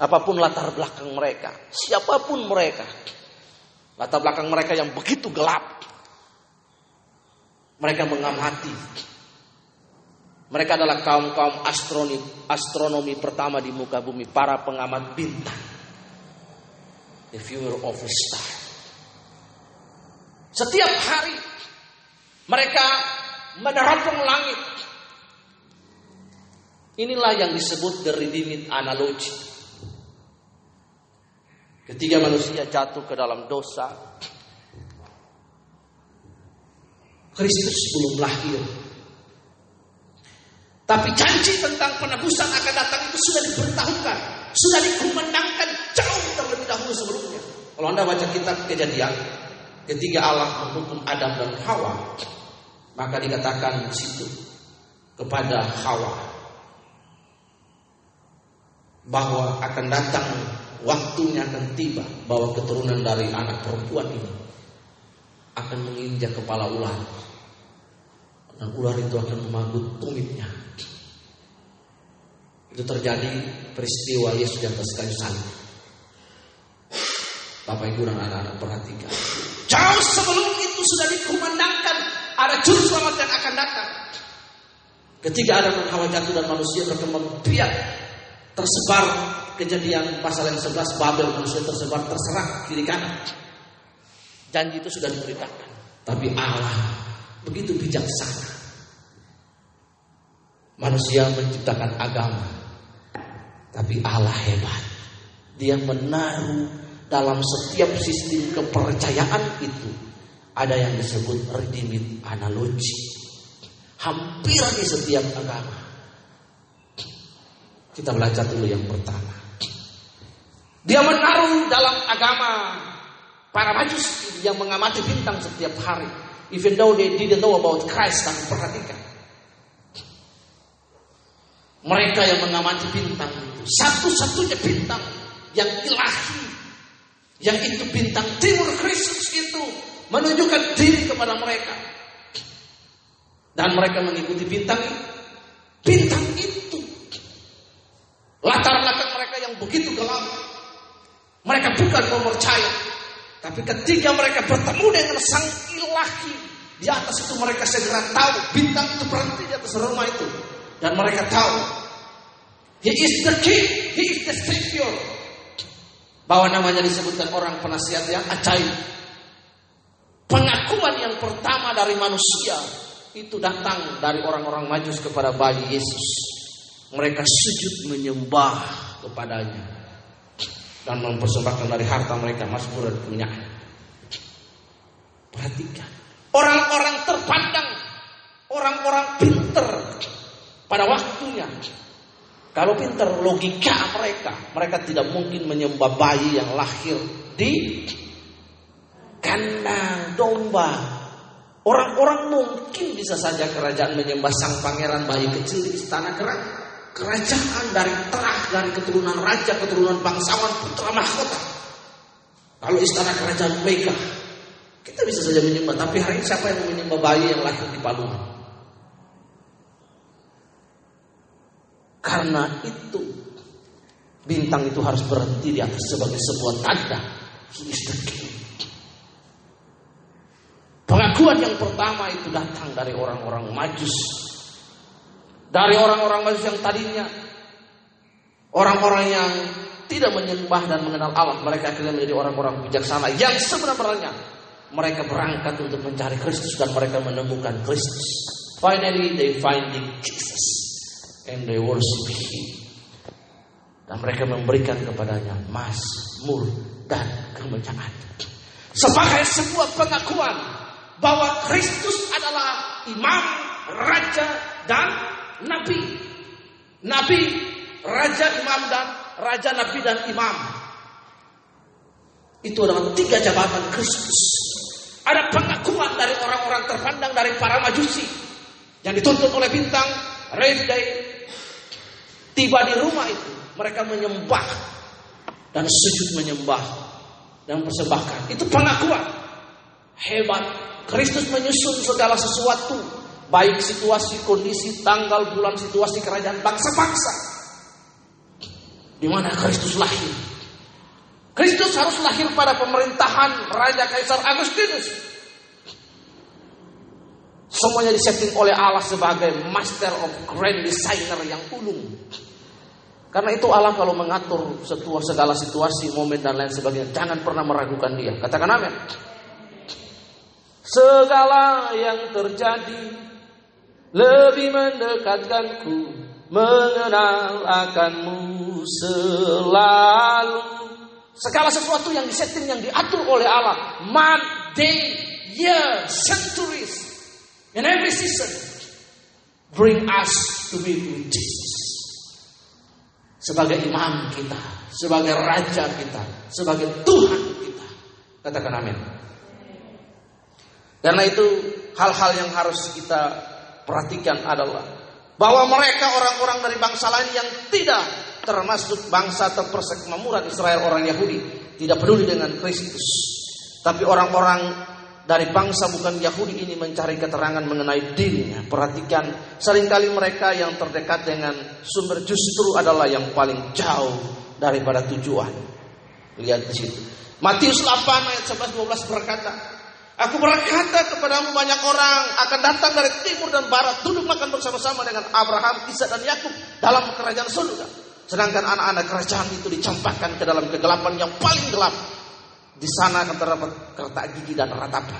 Apa pun latar belakang mereka, siapa pun mereka, latar belakang mereka yang begitu gelap, mereka mengamati. Mereka adalah kaum-kaum astronomi, astronomi pertama di muka bumi, para pengamat bintang. The viewer of a star. Setiap hari mereka meneropong langit. Inilah yang disebut the redeemed analogy. Ketika manusia jatuh ke dalam dosa, Kristus belum lahir. Tapi janji tentang penebusan akan datang itu sudah diberitahukan, sudah dikumandangkan jauh terlebih dahulu sebelumnya. Kalau Anda baca kitab kejadian, ketika Allah menghukum Adam dan Hawa, maka dikatakan di situ kepada Hawa bahwa akan datang waktunya akan tiba bahwa keturunan dari anak perempuan ini akan menginjak kepala ular. Dan ular itu akan memagut tumitnya. Itu terjadi peristiwa Yesus di atas kayu salib. Bapak Ibu dan anak-anak perhatikan. Jauh sebelum itu sudah dikumandangkan ada juru selamat yang akan datang. Ketika ada dan Hawa jatuh dan manusia berkembang biak tersebar kejadian pasal yang 11 Babel manusia tersebar terserah kiri kanan. Janji itu sudah diberitakan. Tapi Allah begitu bijaksana. Manusia menciptakan agama. Tapi Allah hebat. Dia menaruh dalam setiap sistem kepercayaan itu ada yang disebut redeemed analogi. Hampir di setiap agama. Kita belajar dulu yang pertama. Dia menaruh dalam agama para majus yang mengamati bintang setiap hari. Even though they didn't know about Christ, tapi perhatikan. Mereka yang mengamati bintang itu. Satu-satunya bintang yang ilahi. Yang itu bintang timur Kristus itu. Menunjukkan diri kepada mereka. Dan mereka mengikuti bintang Bintang itu. Latar belakang mereka yang begitu gelap mereka bukan percaya. Tapi ketika mereka bertemu dengan sang ilahi. Di atas itu mereka segera tahu. Bintang itu berhenti di atas rumah itu. Dan mereka tahu. He is the king. He is the savior. Bahwa namanya disebutkan orang penasihat yang ajaib. Pengakuan yang pertama dari manusia. Itu datang dari orang-orang majus kepada bayi Yesus. Mereka sujud menyembah kepadanya dan mempersembahkan dari harta mereka mazmur dan minyak. Perhatikan. Orang-orang terpandang, orang-orang pinter pada waktunya. Kalau pinter logika mereka, mereka tidak mungkin menyembah bayi yang lahir di kandang domba. Orang-orang mungkin bisa saja kerajaan menyembah sang pangeran bayi kecil di istana kerajaan kerajaan dari terah dari keturunan raja, keturunan bangsawan, putra mahkota. Kalau istana kerajaan Mega, kita bisa saja menyembah. Tapi hari ini siapa yang menyembah bayi yang lahir di Palungan? Karena itu bintang itu harus berhenti di atas sebagai sebuah tanda. Pengakuan yang pertama itu datang dari orang-orang majus. Dari orang-orang majus yang tadinya orang-orang yang tidak menyembah dan mengenal Allah. Mereka akhirnya menjadi orang-orang bijaksana yang sebenarnya mereka berangkat untuk mencari Kristus dan mereka menemukan Kristus. Finally they finding Jesus and they worship Him. Dan mereka memberikan kepadanya mazmur dan kemenyangan. Sebagai sebuah pengakuan bahwa Kristus adalah imam, raja, dan nabi. Nabi, raja, imam, dan raja, nabi, dan imam. Itu adalah tiga jabatan Kristus. Ada pengakuan dari orang-orang terpandang dari para majusi yang dituntut oleh bintang Day. Tiba di rumah itu, mereka menyembah dan sujud menyembah dan persembahkan. Itu pengakuan hebat. Kristus menyusun segala sesuatu, baik situasi, kondisi, tanggal, bulan, situasi kerajaan bangsa-bangsa. Di mana Kristus lahir. Kristus harus lahir pada pemerintahan Raja Kaisar Agustinus. Semuanya disetting oleh Allah sebagai master of grand designer yang ulung. Karena itu Allah kalau mengatur setua segala situasi, momen dan lain sebagainya, jangan pernah meragukan dia. Katakan amin. Segala yang terjadi lebih mendekatkanku mengenal akanmu selalu. Segala sesuatu yang disetting, yang diatur oleh Allah. Month, day, year, centuries. In every season. Bring us to be with Jesus. Sebagai imam kita. Sebagai raja kita. Sebagai Tuhan kita. Katakan amin. Karena itu hal-hal yang harus kita perhatikan adalah bahwa mereka orang-orang dari bangsa lain yang tidak termasuk bangsa atau persekmamuran Israel orang Yahudi tidak peduli dengan Kristus. Tapi orang-orang dari bangsa bukan Yahudi ini mencari keterangan mengenai dirinya. Perhatikan sering kali mereka yang terdekat dengan sumber justru adalah yang paling jauh daripada tujuan. Lihat di situ. Matius 8 ayat 11 12 berkata Aku berkata kepadamu banyak orang akan datang dari timur dan barat duduk makan bersama-sama dengan Abraham, Ishak dan Yakub dalam kerajaan surga. Sedangkan anak-anak kerajaan itu dicampakkan ke dalam kegelapan yang paling gelap. Di sana akan terdapat kertak gigi dan ratapan.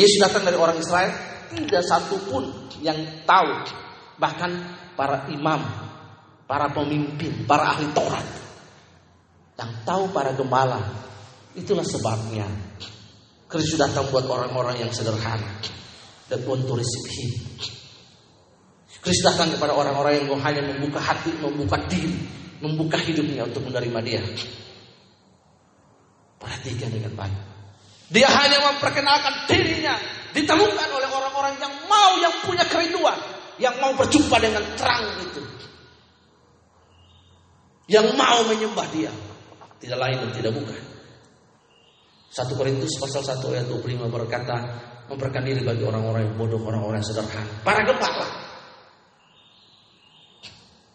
Yesus datang dari orang Israel, tidak satu pun yang tahu. Bahkan para imam, para pemimpin, para ahli Taurat. Yang tahu para gembala. Itulah sebabnya Kristus datang buat orang-orang yang sederhana dan want to. Kristus datang kepada orang-orang yang hanya membuka hati, membuka diri, membuka hidupnya untuk menerima Dia. Perhatikan dengan baik. Dia hanya memperkenalkan dirinya ditemukan oleh orang-orang yang mau, yang punya kerinduan, yang mau berjumpa dengan terang itu. Yang mau menyembah Dia. Tidak lain dan tidak bukan. 1 Korintus pasal 1 ayat 25 berkata, memperkenalkan diri bagi orang-orang yang bodoh, orang-orang yang sederhana. Para gembala.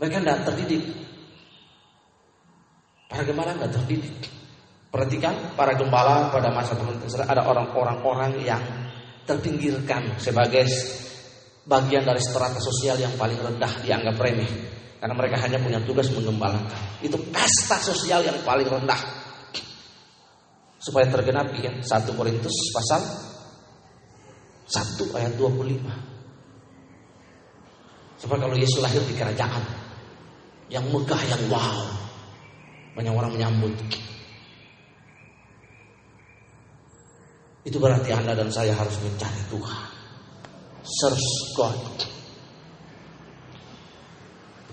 Mereka tidak terdidik. Para gembala tidak terdidik. Perhatikan, para gembala pada masa pemerintahan ada orang-orang yang terpinggirkan sebagai bagian dari strata sosial yang paling rendah dianggap remeh. Karena mereka hanya punya tugas menggembalakan. Itu kasta sosial yang paling rendah supaya tergenapi ya 1 Korintus pasal 1 ayat 25. Sebab kalau Yesus lahir di kerajaan yang megah yang wow, banyak orang menyambut. Itu berarti Anda dan saya harus mencari Tuhan. Search God.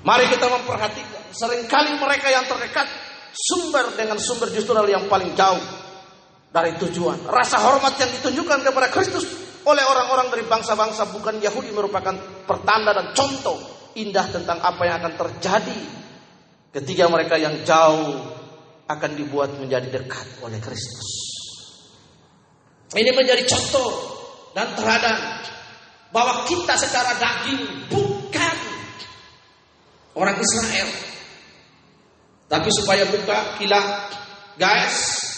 Mari kita memperhatikan sering kali mereka yang terdekat sumber dengan sumber justru yang paling jauh dari tujuan. Rasa hormat yang ditunjukkan kepada Kristus oleh orang-orang dari bangsa-bangsa bukan Yahudi merupakan pertanda dan contoh indah tentang apa yang akan terjadi ketika mereka yang jauh akan dibuat menjadi dekat oleh Kristus. Ini menjadi contoh dan teladan bahwa kita secara daging bukan orang Israel. Tapi supaya buka kilat, guys,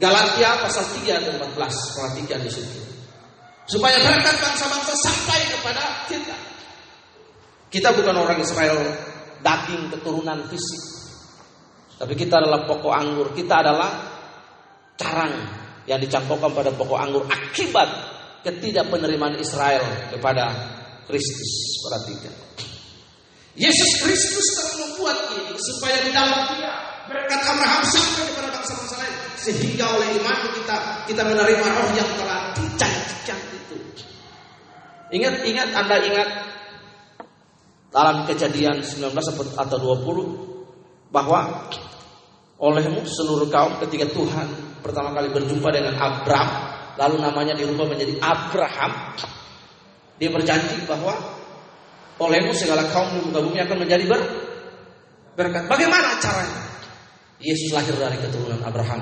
Galatia pasal 3 ayat 14, perhatikan di situ. Supaya berkat bangsa-bangsa sampai kepada kita. Kita bukan orang Israel daging keturunan fisik. Tapi kita adalah pokok anggur. Kita adalah carang yang dicampurkan pada pokok anggur akibat ketidakpenerimaan Israel kepada Kristus. Perhatikan. Yesus Kristus telah membuat ini supaya di dalam dia berkat Abraham sampai kepada bangsa-bangsa lain sehingga oleh iman kita kita menerima roh yang telah dijanjikan itu. Ingat, ingat, Anda ingat dalam kejadian 19 atau 20 bahwa olehmu seluruh kaum ketika Tuhan pertama kali berjumpa dengan Abraham lalu namanya dirubah menjadi Abraham dia berjanji bahwa olehmu segala kaum di muka bumi akan menjadi ber berkat. Bagaimana caranya? Yesus lahir dari keturunan Abraham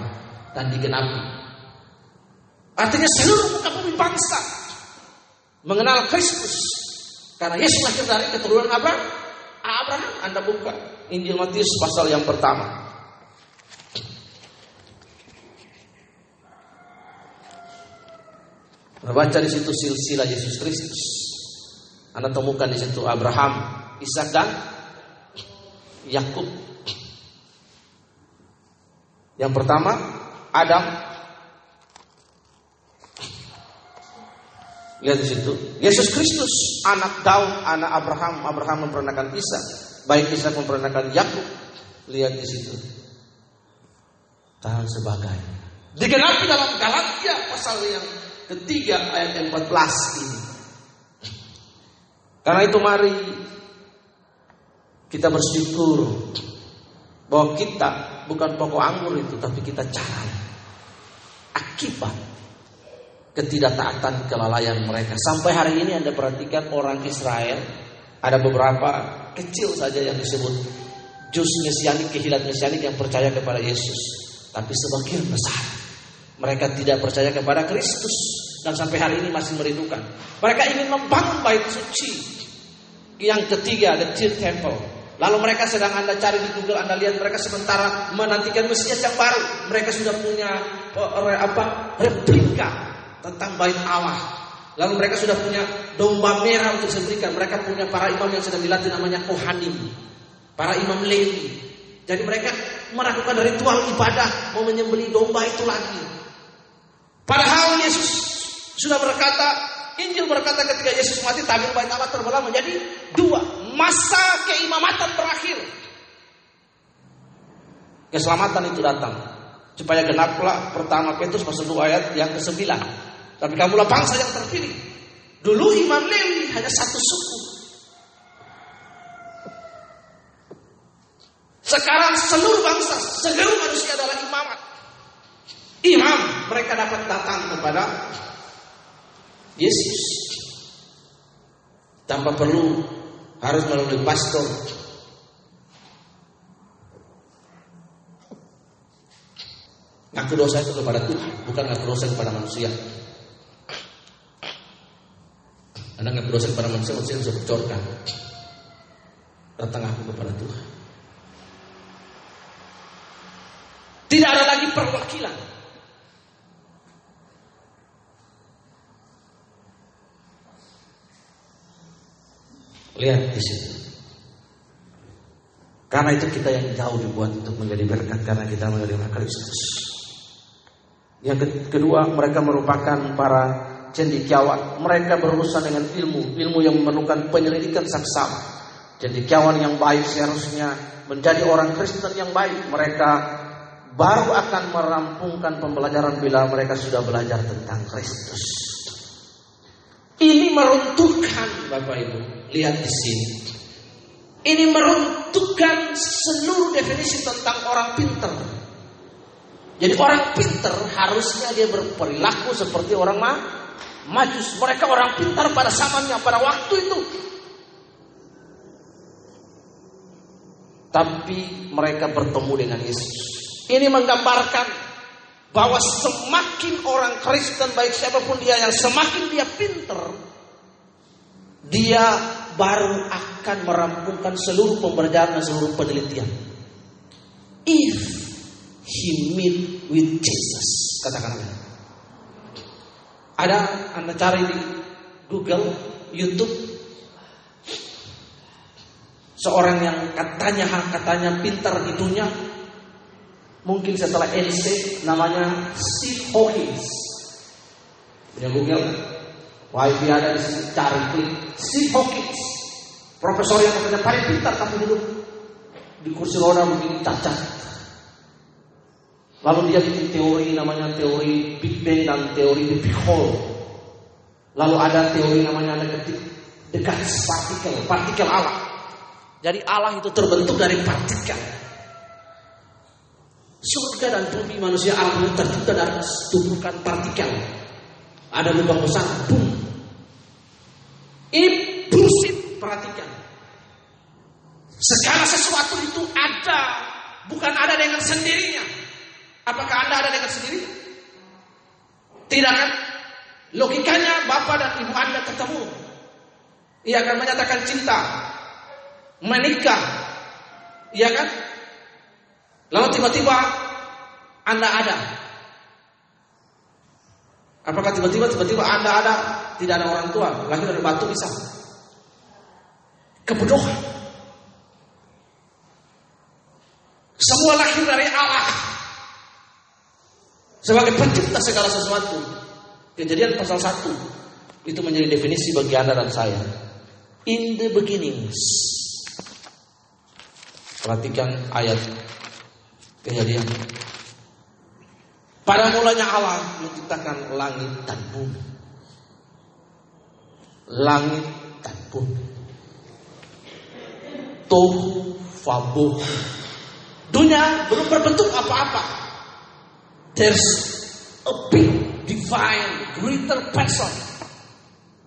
dan digenapi. Artinya seluruh muka bumi bangsa mengenal Kristus karena Yesus lahir dari keturunan Abraham. Abraham, Anda buka Injil Matius pasal yang pertama. Baca di situ silsilah Yesus Kristus. Anda temukan di situ Abraham, Ishak dan Yakub. Yang pertama Adam. Lihat di situ. Yesus Kristus, anak Daud, anak Abraham. Abraham memperanakan Ishak. Baik Ishak memperanakan Yakub. Lihat di situ. Dan sebagainya. Digenapi dalam Galatia pasal yang ketiga ayat 14 ini. Karena itu mari kita bersyukur bahwa kita bukan pokok anggur itu tapi kita cara akibat ketidaktaatan kelalaian mereka. Sampai hari ini Anda perhatikan orang Israel ada beberapa kecil saja yang disebut jus mesianik, kehilat mesianik yang percaya kepada Yesus. Tapi sebagian besar mereka tidak percaya kepada Kristus dan sampai hari ini masih merindukan. Mereka ingin membangun bait suci yang ketiga, the third temple. Lalu mereka sedang Anda cari di Google, Anda lihat mereka sementara menantikan Mesias yang baru. Mereka sudah punya apa replika tentang bait Allah. Lalu mereka sudah punya domba merah untuk disembelikan. Mereka punya para imam yang sedang dilatih namanya Kohanim. Para imam Lewi. Jadi mereka melakukan ritual ibadah mau menyembeli domba itu lagi. Padahal Yesus sudah berkata, Injil berkata ketika Yesus mati tabir bait Allah terbelah menjadi dua. Masa keimamatan berakhir. Keselamatan itu datang. Supaya genaplah pertama Petrus pasal 2 ayat yang ke-9. Tapi kamulah bangsa yang terpilih. Dulu Imam Lewi hanya satu suku. Sekarang seluruh bangsa, seluruh manusia adalah imamat. Imam mereka dapat datang kepada Yesus tanpa perlu harus melalui pastor. Ngaku dosa itu kepada Tuhan, bukan ngaku dosa kepada manusia. Anda ngaku dosa kepada manusia, manusia bisa bocorkan. Datang aku kepada Tuhan. Tidak ada lagi perwakilan. Lihat di situ. Karena itu kita yang jauh dibuat untuk menjadi berkat karena kita menerima Kristus. Yang kedua, mereka merupakan para cendikiawan. Mereka berurusan dengan ilmu, ilmu yang memerlukan penyelidikan saksama. Cendikiawan yang baik seharusnya menjadi orang Kristen yang baik. Mereka baru akan merampungkan pembelajaran bila mereka sudah belajar tentang Kristus. Ini meruntuhkan Bapak Ibu Lihat di sini. Ini meruntuhkan seluruh definisi tentang orang pinter. Jadi orang pinter harusnya dia berperilaku seperti orang ma majus. Mereka orang pintar pada zamannya, pada waktu itu. Tapi mereka bertemu dengan Yesus. Ini menggambarkan bahwa semakin orang Kristen baik siapa pun dia yang semakin dia pinter, dia baru akan merampungkan seluruh pembelajaran dan seluruh penelitian. If he meet with Jesus. Katakan amin. Ada Anda cari di Google, YouTube seorang yang katanya katanya pintar di dunia mungkin setelah NC namanya Steve Hawkins punya Google wifi ada di sini cari klik Steve Hawkins profesor yang katanya paling pintar tapi duduk di kursi roda begini cacat lalu dia bikin teori namanya teori Big Bang dan teori Big Hole lalu ada teori namanya dekat dekat partikel partikel Allah jadi Allah itu terbentuk dari partikel. Surga dan bumi manusia itu tercipta dari tumpukan partikel. Ada lubang besar, boom. Ini perhatikan. Segala sesuatu itu ada, bukan ada dengan sendirinya. Apakah Anda ada dengan sendiri? Tidak kan? Logikanya Bapak dan Ibu Anda ketemu. Ia akan menyatakan cinta, menikah, iya kan? Lalu tiba-tiba Anda ada. Apakah tiba-tiba tiba-tiba Anda ada tidak ada orang tua, lahir dari batu bisa? Kebodohan. Semua lahir dari Allah sebagai pencipta segala sesuatu. Kejadian pasal 1 itu menjadi definisi bagi Anda dan saya. In the beginnings Perhatikan ayat kejadian. Pada mulanya Allah menciptakan langit dan bumi. Langit dan bumi. Tohu fabuh. Dunia belum berbentuk apa-apa. There's a big divine greater person.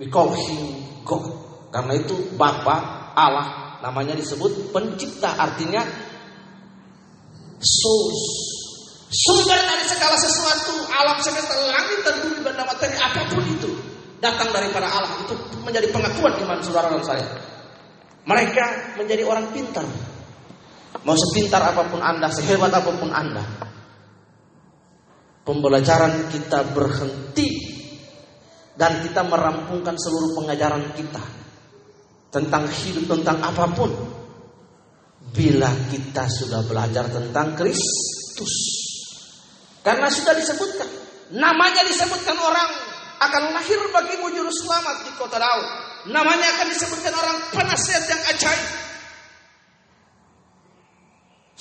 We call him God. Karena itu Bapa Allah namanya disebut pencipta artinya source sumber dari segala sesuatu alam semesta langit dan bumi benda materi apa pun itu datang daripada Allah itu menjadi pengakuan iman saudara dan saya mereka menjadi orang pintar mau sepintar apa pun anda sehebat apa pun anda pembelajaran kita berhenti dan kita merampungkan seluruh pengajaran kita tentang hidup, tentang apa pun. Bila kita sudah belajar tentang Kristus. Karena sudah disebutkan. Namanya disebutkan orang akan lahir bagimu juru selamat di kota Daud. Namanya akan disebutkan orang penasihat yang ajaib.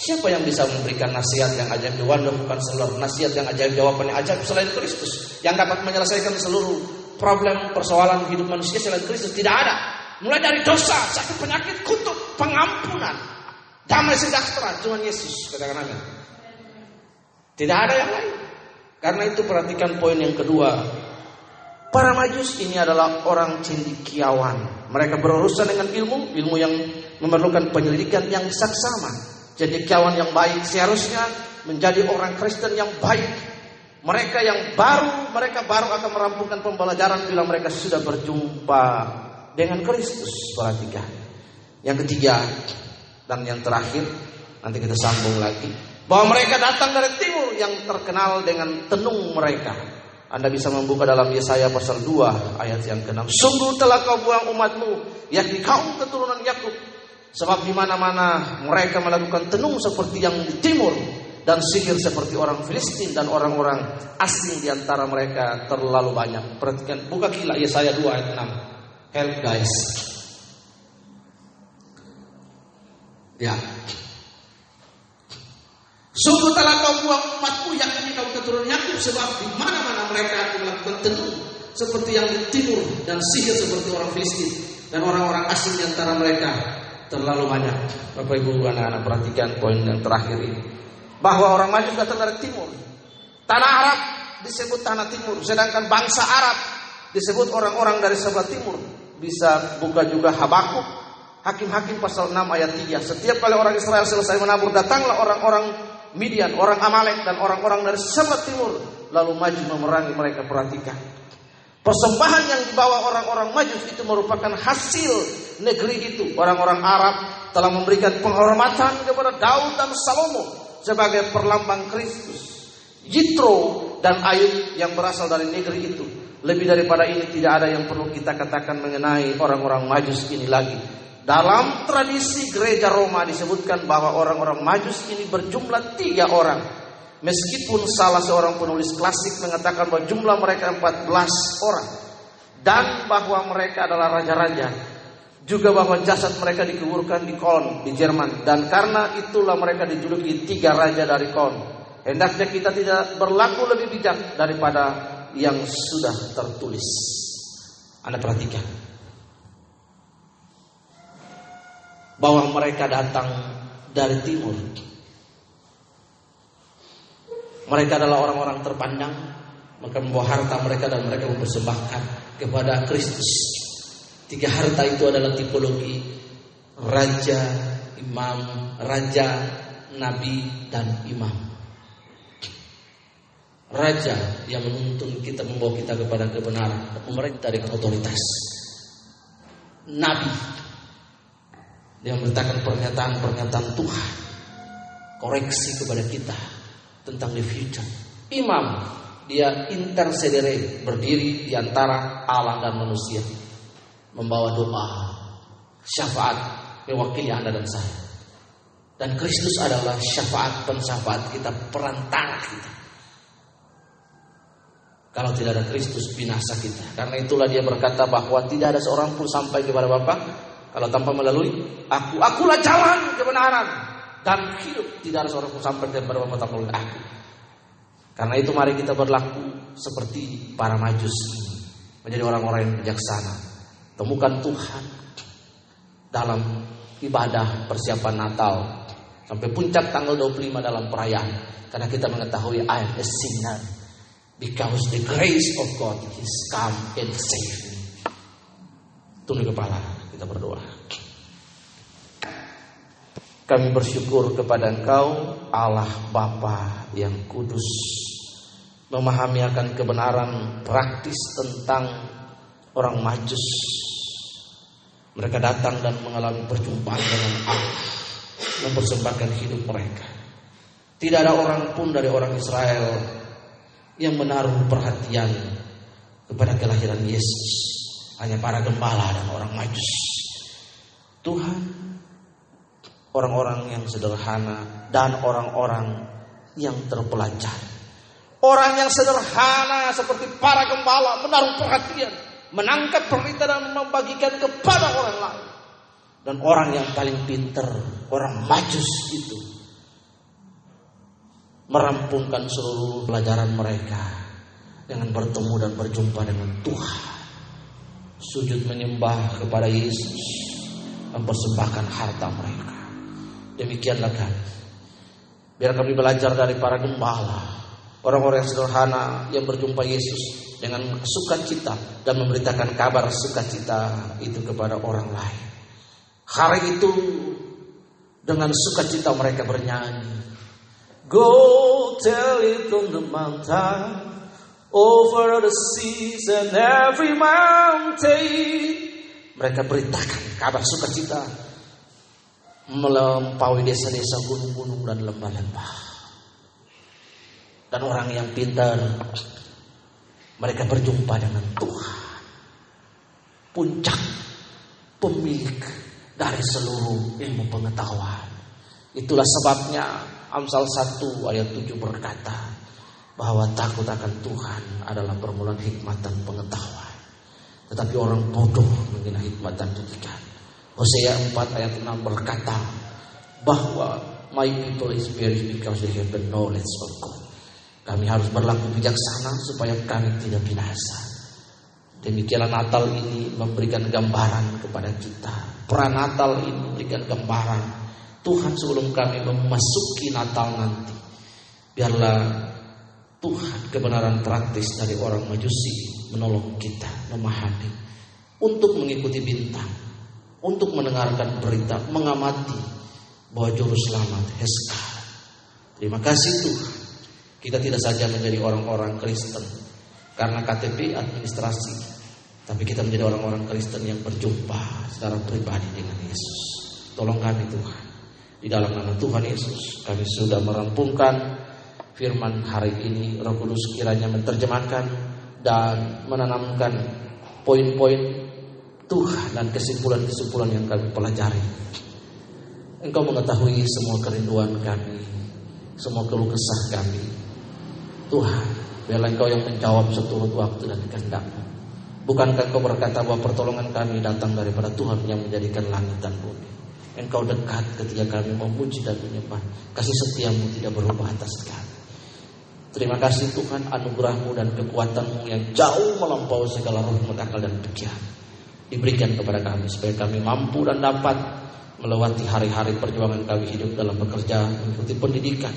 Siapa yang bisa memberikan nasihat yang ajaib the bukan seluruh nasihat yang ajaib jawaban yang ajaib selain Kristus yang dapat menyelesaikan seluruh problem persoalan hidup manusia selain Kristus tidak ada. Mulai dari dosa, sakit penyakit, kutuk, pengampunan. Damai sejahtera, cuma Yesus. Katakan amin. Tidak ada yang lain. Karena itu perhatikan poin yang kedua. Para majus ini adalah orang cendikiawan. Mereka berurusan dengan ilmu, ilmu yang memerlukan penyelidikan yang saksama. Cendikiawan yang baik seharusnya menjadi orang Kristen yang baik. Mereka yang baru, mereka baru akan merampungkan pembelajaran bila mereka sudah berjumpa dengan Kristus. Perhatikan. Yang ketiga dan yang terakhir nanti kita sambung lagi bahwa mereka datang dari timur yang terkenal dengan tenung mereka. Anda bisa membuka dalam Yesaya pasal 2 ayat yang ke-6. Sungguh telah kau buang umatmu, yakni kaum keturunan Yakub. Sebab di mana-mana mereka melakukan tenung seperti yang di timur dan sihir seperti orang Filistin dan orang-orang asing di antara mereka terlalu banyak. Perhatikan, buka gila Yesaya 2 ayat 6. Help guys. Ya. Sungguh telah kau buang umatku yang ini kau keturunan Yakub sebab di mana-mana mereka akan melakukan tenun seperti yang di timur dan sihir seperti orang Filistin dan orang-orang asing di antara mereka terlalu banyak. Bapak Ibu anak-anak perhatikan poin yang terakhir ini. Bahwa orang Majus datang dari timur. Tanah Arab disebut tanah timur, sedangkan bangsa Arab disebut orang-orang dari sebelah timur bisa buka juga Habakuk Hakim-hakim pasal 6 ayat 3 Setiap kali orang Israel selesai menabur Datanglah orang-orang Midian, orang Amalek dan orang-orang dari sebelah timur Lalu maju memerangi mereka Perhatikan Persembahan yang dibawa orang-orang Majus itu merupakan hasil negeri itu Orang-orang Arab telah memberikan penghormatan kepada Daud dan Salomo Sebagai perlambang Kristus Jitro dan Ayub yang berasal dari negeri itu. Lebih daripada ini tidak ada yang perlu kita katakan mengenai orang-orang Majus ini lagi. Dalam tradisi gereja Roma disebutkan bahwa orang-orang Majus ini berjumlah tiga orang. Meskipun salah seorang penulis klasik mengatakan bahwa jumlah mereka 14 orang. Dan bahwa mereka adalah raja-raja. Juga bahwa jasad mereka dikuburkan di Koln di Jerman. Dan karena itulah mereka dijuluki tiga raja dari Koln. Hendaknya kita tidak berlaku lebih bijak daripada yang sudah tertulis. Anda perhatikan. Bahwa mereka datang dari timur. Mereka adalah orang-orang terpandang. Mereka membawa harta mereka dan mereka mempersembahkan kepada Kristus. Tiga harta itu adalah tipologi raja, imam, raja, nabi, dan imam raja yang menuntun kita membawa kita kepada kebenaran, pemerintah dengan otoritas. Nabi dia memberitakan pernyataan-pernyataan Tuhan, koreksi kepada kita tentang the future. Imam dia intercedere berdiri di antara Allah dan manusia, membawa doa, syafaat mewakili Anda dan saya. Dan Kristus adalah syafaat pensyafaat kita, perantara kita. Kalau tidak ada Kristus binasa kita. Karena itulah dia berkata bahwa tidak ada seorang pun sampai kepada Bapa kalau tanpa melalui aku. Akulah jalan kebenaran dan hidup. Tidak ada seorang pun sampai kepada Bapa tanpa melalui aku. Karena itu mari kita berlaku seperti para majus menjadi orang-orang yang bijaksana. Temukan Tuhan dalam ibadah persiapan Natal sampai puncak tanggal 25 dalam perayaan karena kita mengetahui I am a sinner Because the grace of God is come and save me. Tunduk kepala, kita berdoa. Kami bersyukur kepada Engkau, Allah Bapa yang kudus, memahami akan kebenaran praktis tentang orang majus. Mereka datang dan mengalami perjumpaan dengan Allah, mempersembahkan hidup mereka. Tidak ada orang pun dari orang Israel yang menaruh perhatian kepada kelahiran Yesus. Hanya para gembala dan orang majus. Tuhan, orang-orang yang sederhana dan orang-orang yang terpelajar. Orang yang sederhana seperti para gembala menaruh perhatian, menangkap perintah dan membagikan kepada orang lain. Dan orang yang paling pintar, orang majus itu merampungkan seluruh pelajaran mereka dengan bertemu dan berjumpa dengan Tuhan. Sujud menyembah kepada Yesus, mempersembahkan harta mereka. Demikianlah kan. Biar kami belajar dari para gembala, orang-orang sederhana yang berjumpa Yesus dengan sukacita dan memberitakan kabar sukacita itu kepada orang lain. Hari itu dengan sukacita mereka bernyanyi, Go tell it from the mountain, over the seas and every mountain. Mereka beritakan kabar sukacita melampaui desa-desa gunung-gunung dan lembah-lembah. Dan orang yang pintar mereka berjumpa dengan Tuhan. Puncak pemilik dari seluruh ilmu pengetahuan. Itulah sebabnya Amsal 1 ayat 7 berkata bahwa takut akan Tuhan adalah permulaan hikmat dan pengetahuan. Tetapi orang bodoh menghina hikmat dan didikan. Hosea 4 ayat 6 berkata bahwa my people is perish because they have the knowledge of God. Kami harus berlaku bijaksana supaya kami tidak binasa. Demikianlah Natal ini memberikan gambaran kepada kita. Pranatal ini memberikan gambaran Tuhan sebelum kami memasuki Natal nanti. Biarlah Tuhan kebenaran praktis dari orang majusi menolong kita memahami untuk mengikuti bintang, untuk mendengarkan berita, mengamati bahwa juru selamat Heska. Terima kasih Tuhan. Kita tidak saja menjadi orang-orang Kristen karena KTP administrasi, tapi kita menjadi orang-orang Kristen yang berjumpa secara pribadi dengan Yesus. Tolong kami Tuhan. Di dalam nama Tuhan Yesus kami sudah merampungkan firman hari ini Roh Kudus kiranya menerjemahkan dan menanamkan poin-poin Tuhan dan kesimpulan-kesimpulan yang kami pelajari. Engkau mengetahui semua kerinduan kami, semua keluh kesah kami. Tuhan, biarlah Engkau yang menjawab seturut waktu dan kehendakmu. Bukankah Engkau berkata bahwa pertolongan kami datang daripada Tuhan yang menjadikan langit dan bumi. Engkau dekat ketika kami memuji dan menyembah. Kasih setiamu tidak berubah atas kami. Terima kasih Tuhan anugerahmu dan kekuatanmu yang jauh melampaui segala roh akal dan pikiran. Diberikan kepada kami supaya kami mampu dan dapat melewati hari-hari perjuangan kami hidup dalam bekerja, mengikuti pendidikan,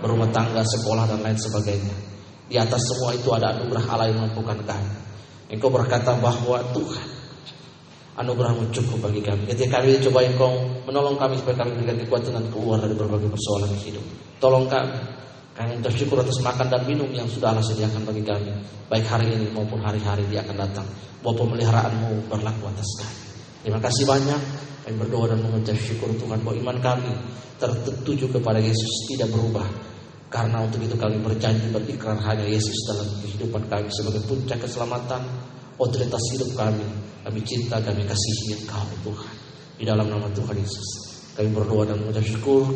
berumah tangga, sekolah dan lain sebagainya. Di atas semua itu ada anugerah Allah yang mampukan kami. Engkau berkata bahwa Tuhan anugerahmu cukup bagi kami. Ketika kami coba engkau menolong kami supaya kami berikan kekuatan dan keluar dari berbagai persoalan hidup. Tolong kami kami bersyukur atas makan dan minum yang sudah Allah sediakan bagi kami. Baik hari ini maupun hari-hari dia akan datang. Bahwa pemeliharaanmu berlaku atas kami. Terima kasih banyak. Kami berdoa dan mengucap syukur Tuhan bahwa iman kami tertuju kepada Yesus tidak berubah. Karena untuk itu kami berjanji berikrar hanya Yesus dalam kehidupan kami sebagai puncak keselamatan, otoritas hidup kami. Kami cinta, kami kasihi Engkau Tuhan. Di dalam nama Tuhan Yesus. Kami berdoa dan mengucap syukur.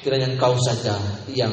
Kiranya Engkau saja yang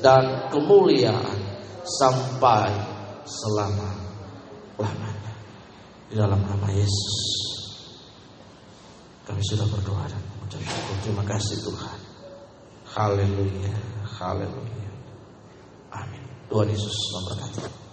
dan kemuliaan sampai selama lamanya. Di dalam nama Yesus kami sudah berdoa dan mengucap syukur. Terima kasih Tuhan. Haleluya, haleluya. Amin. Tuhan Yesus memberkati.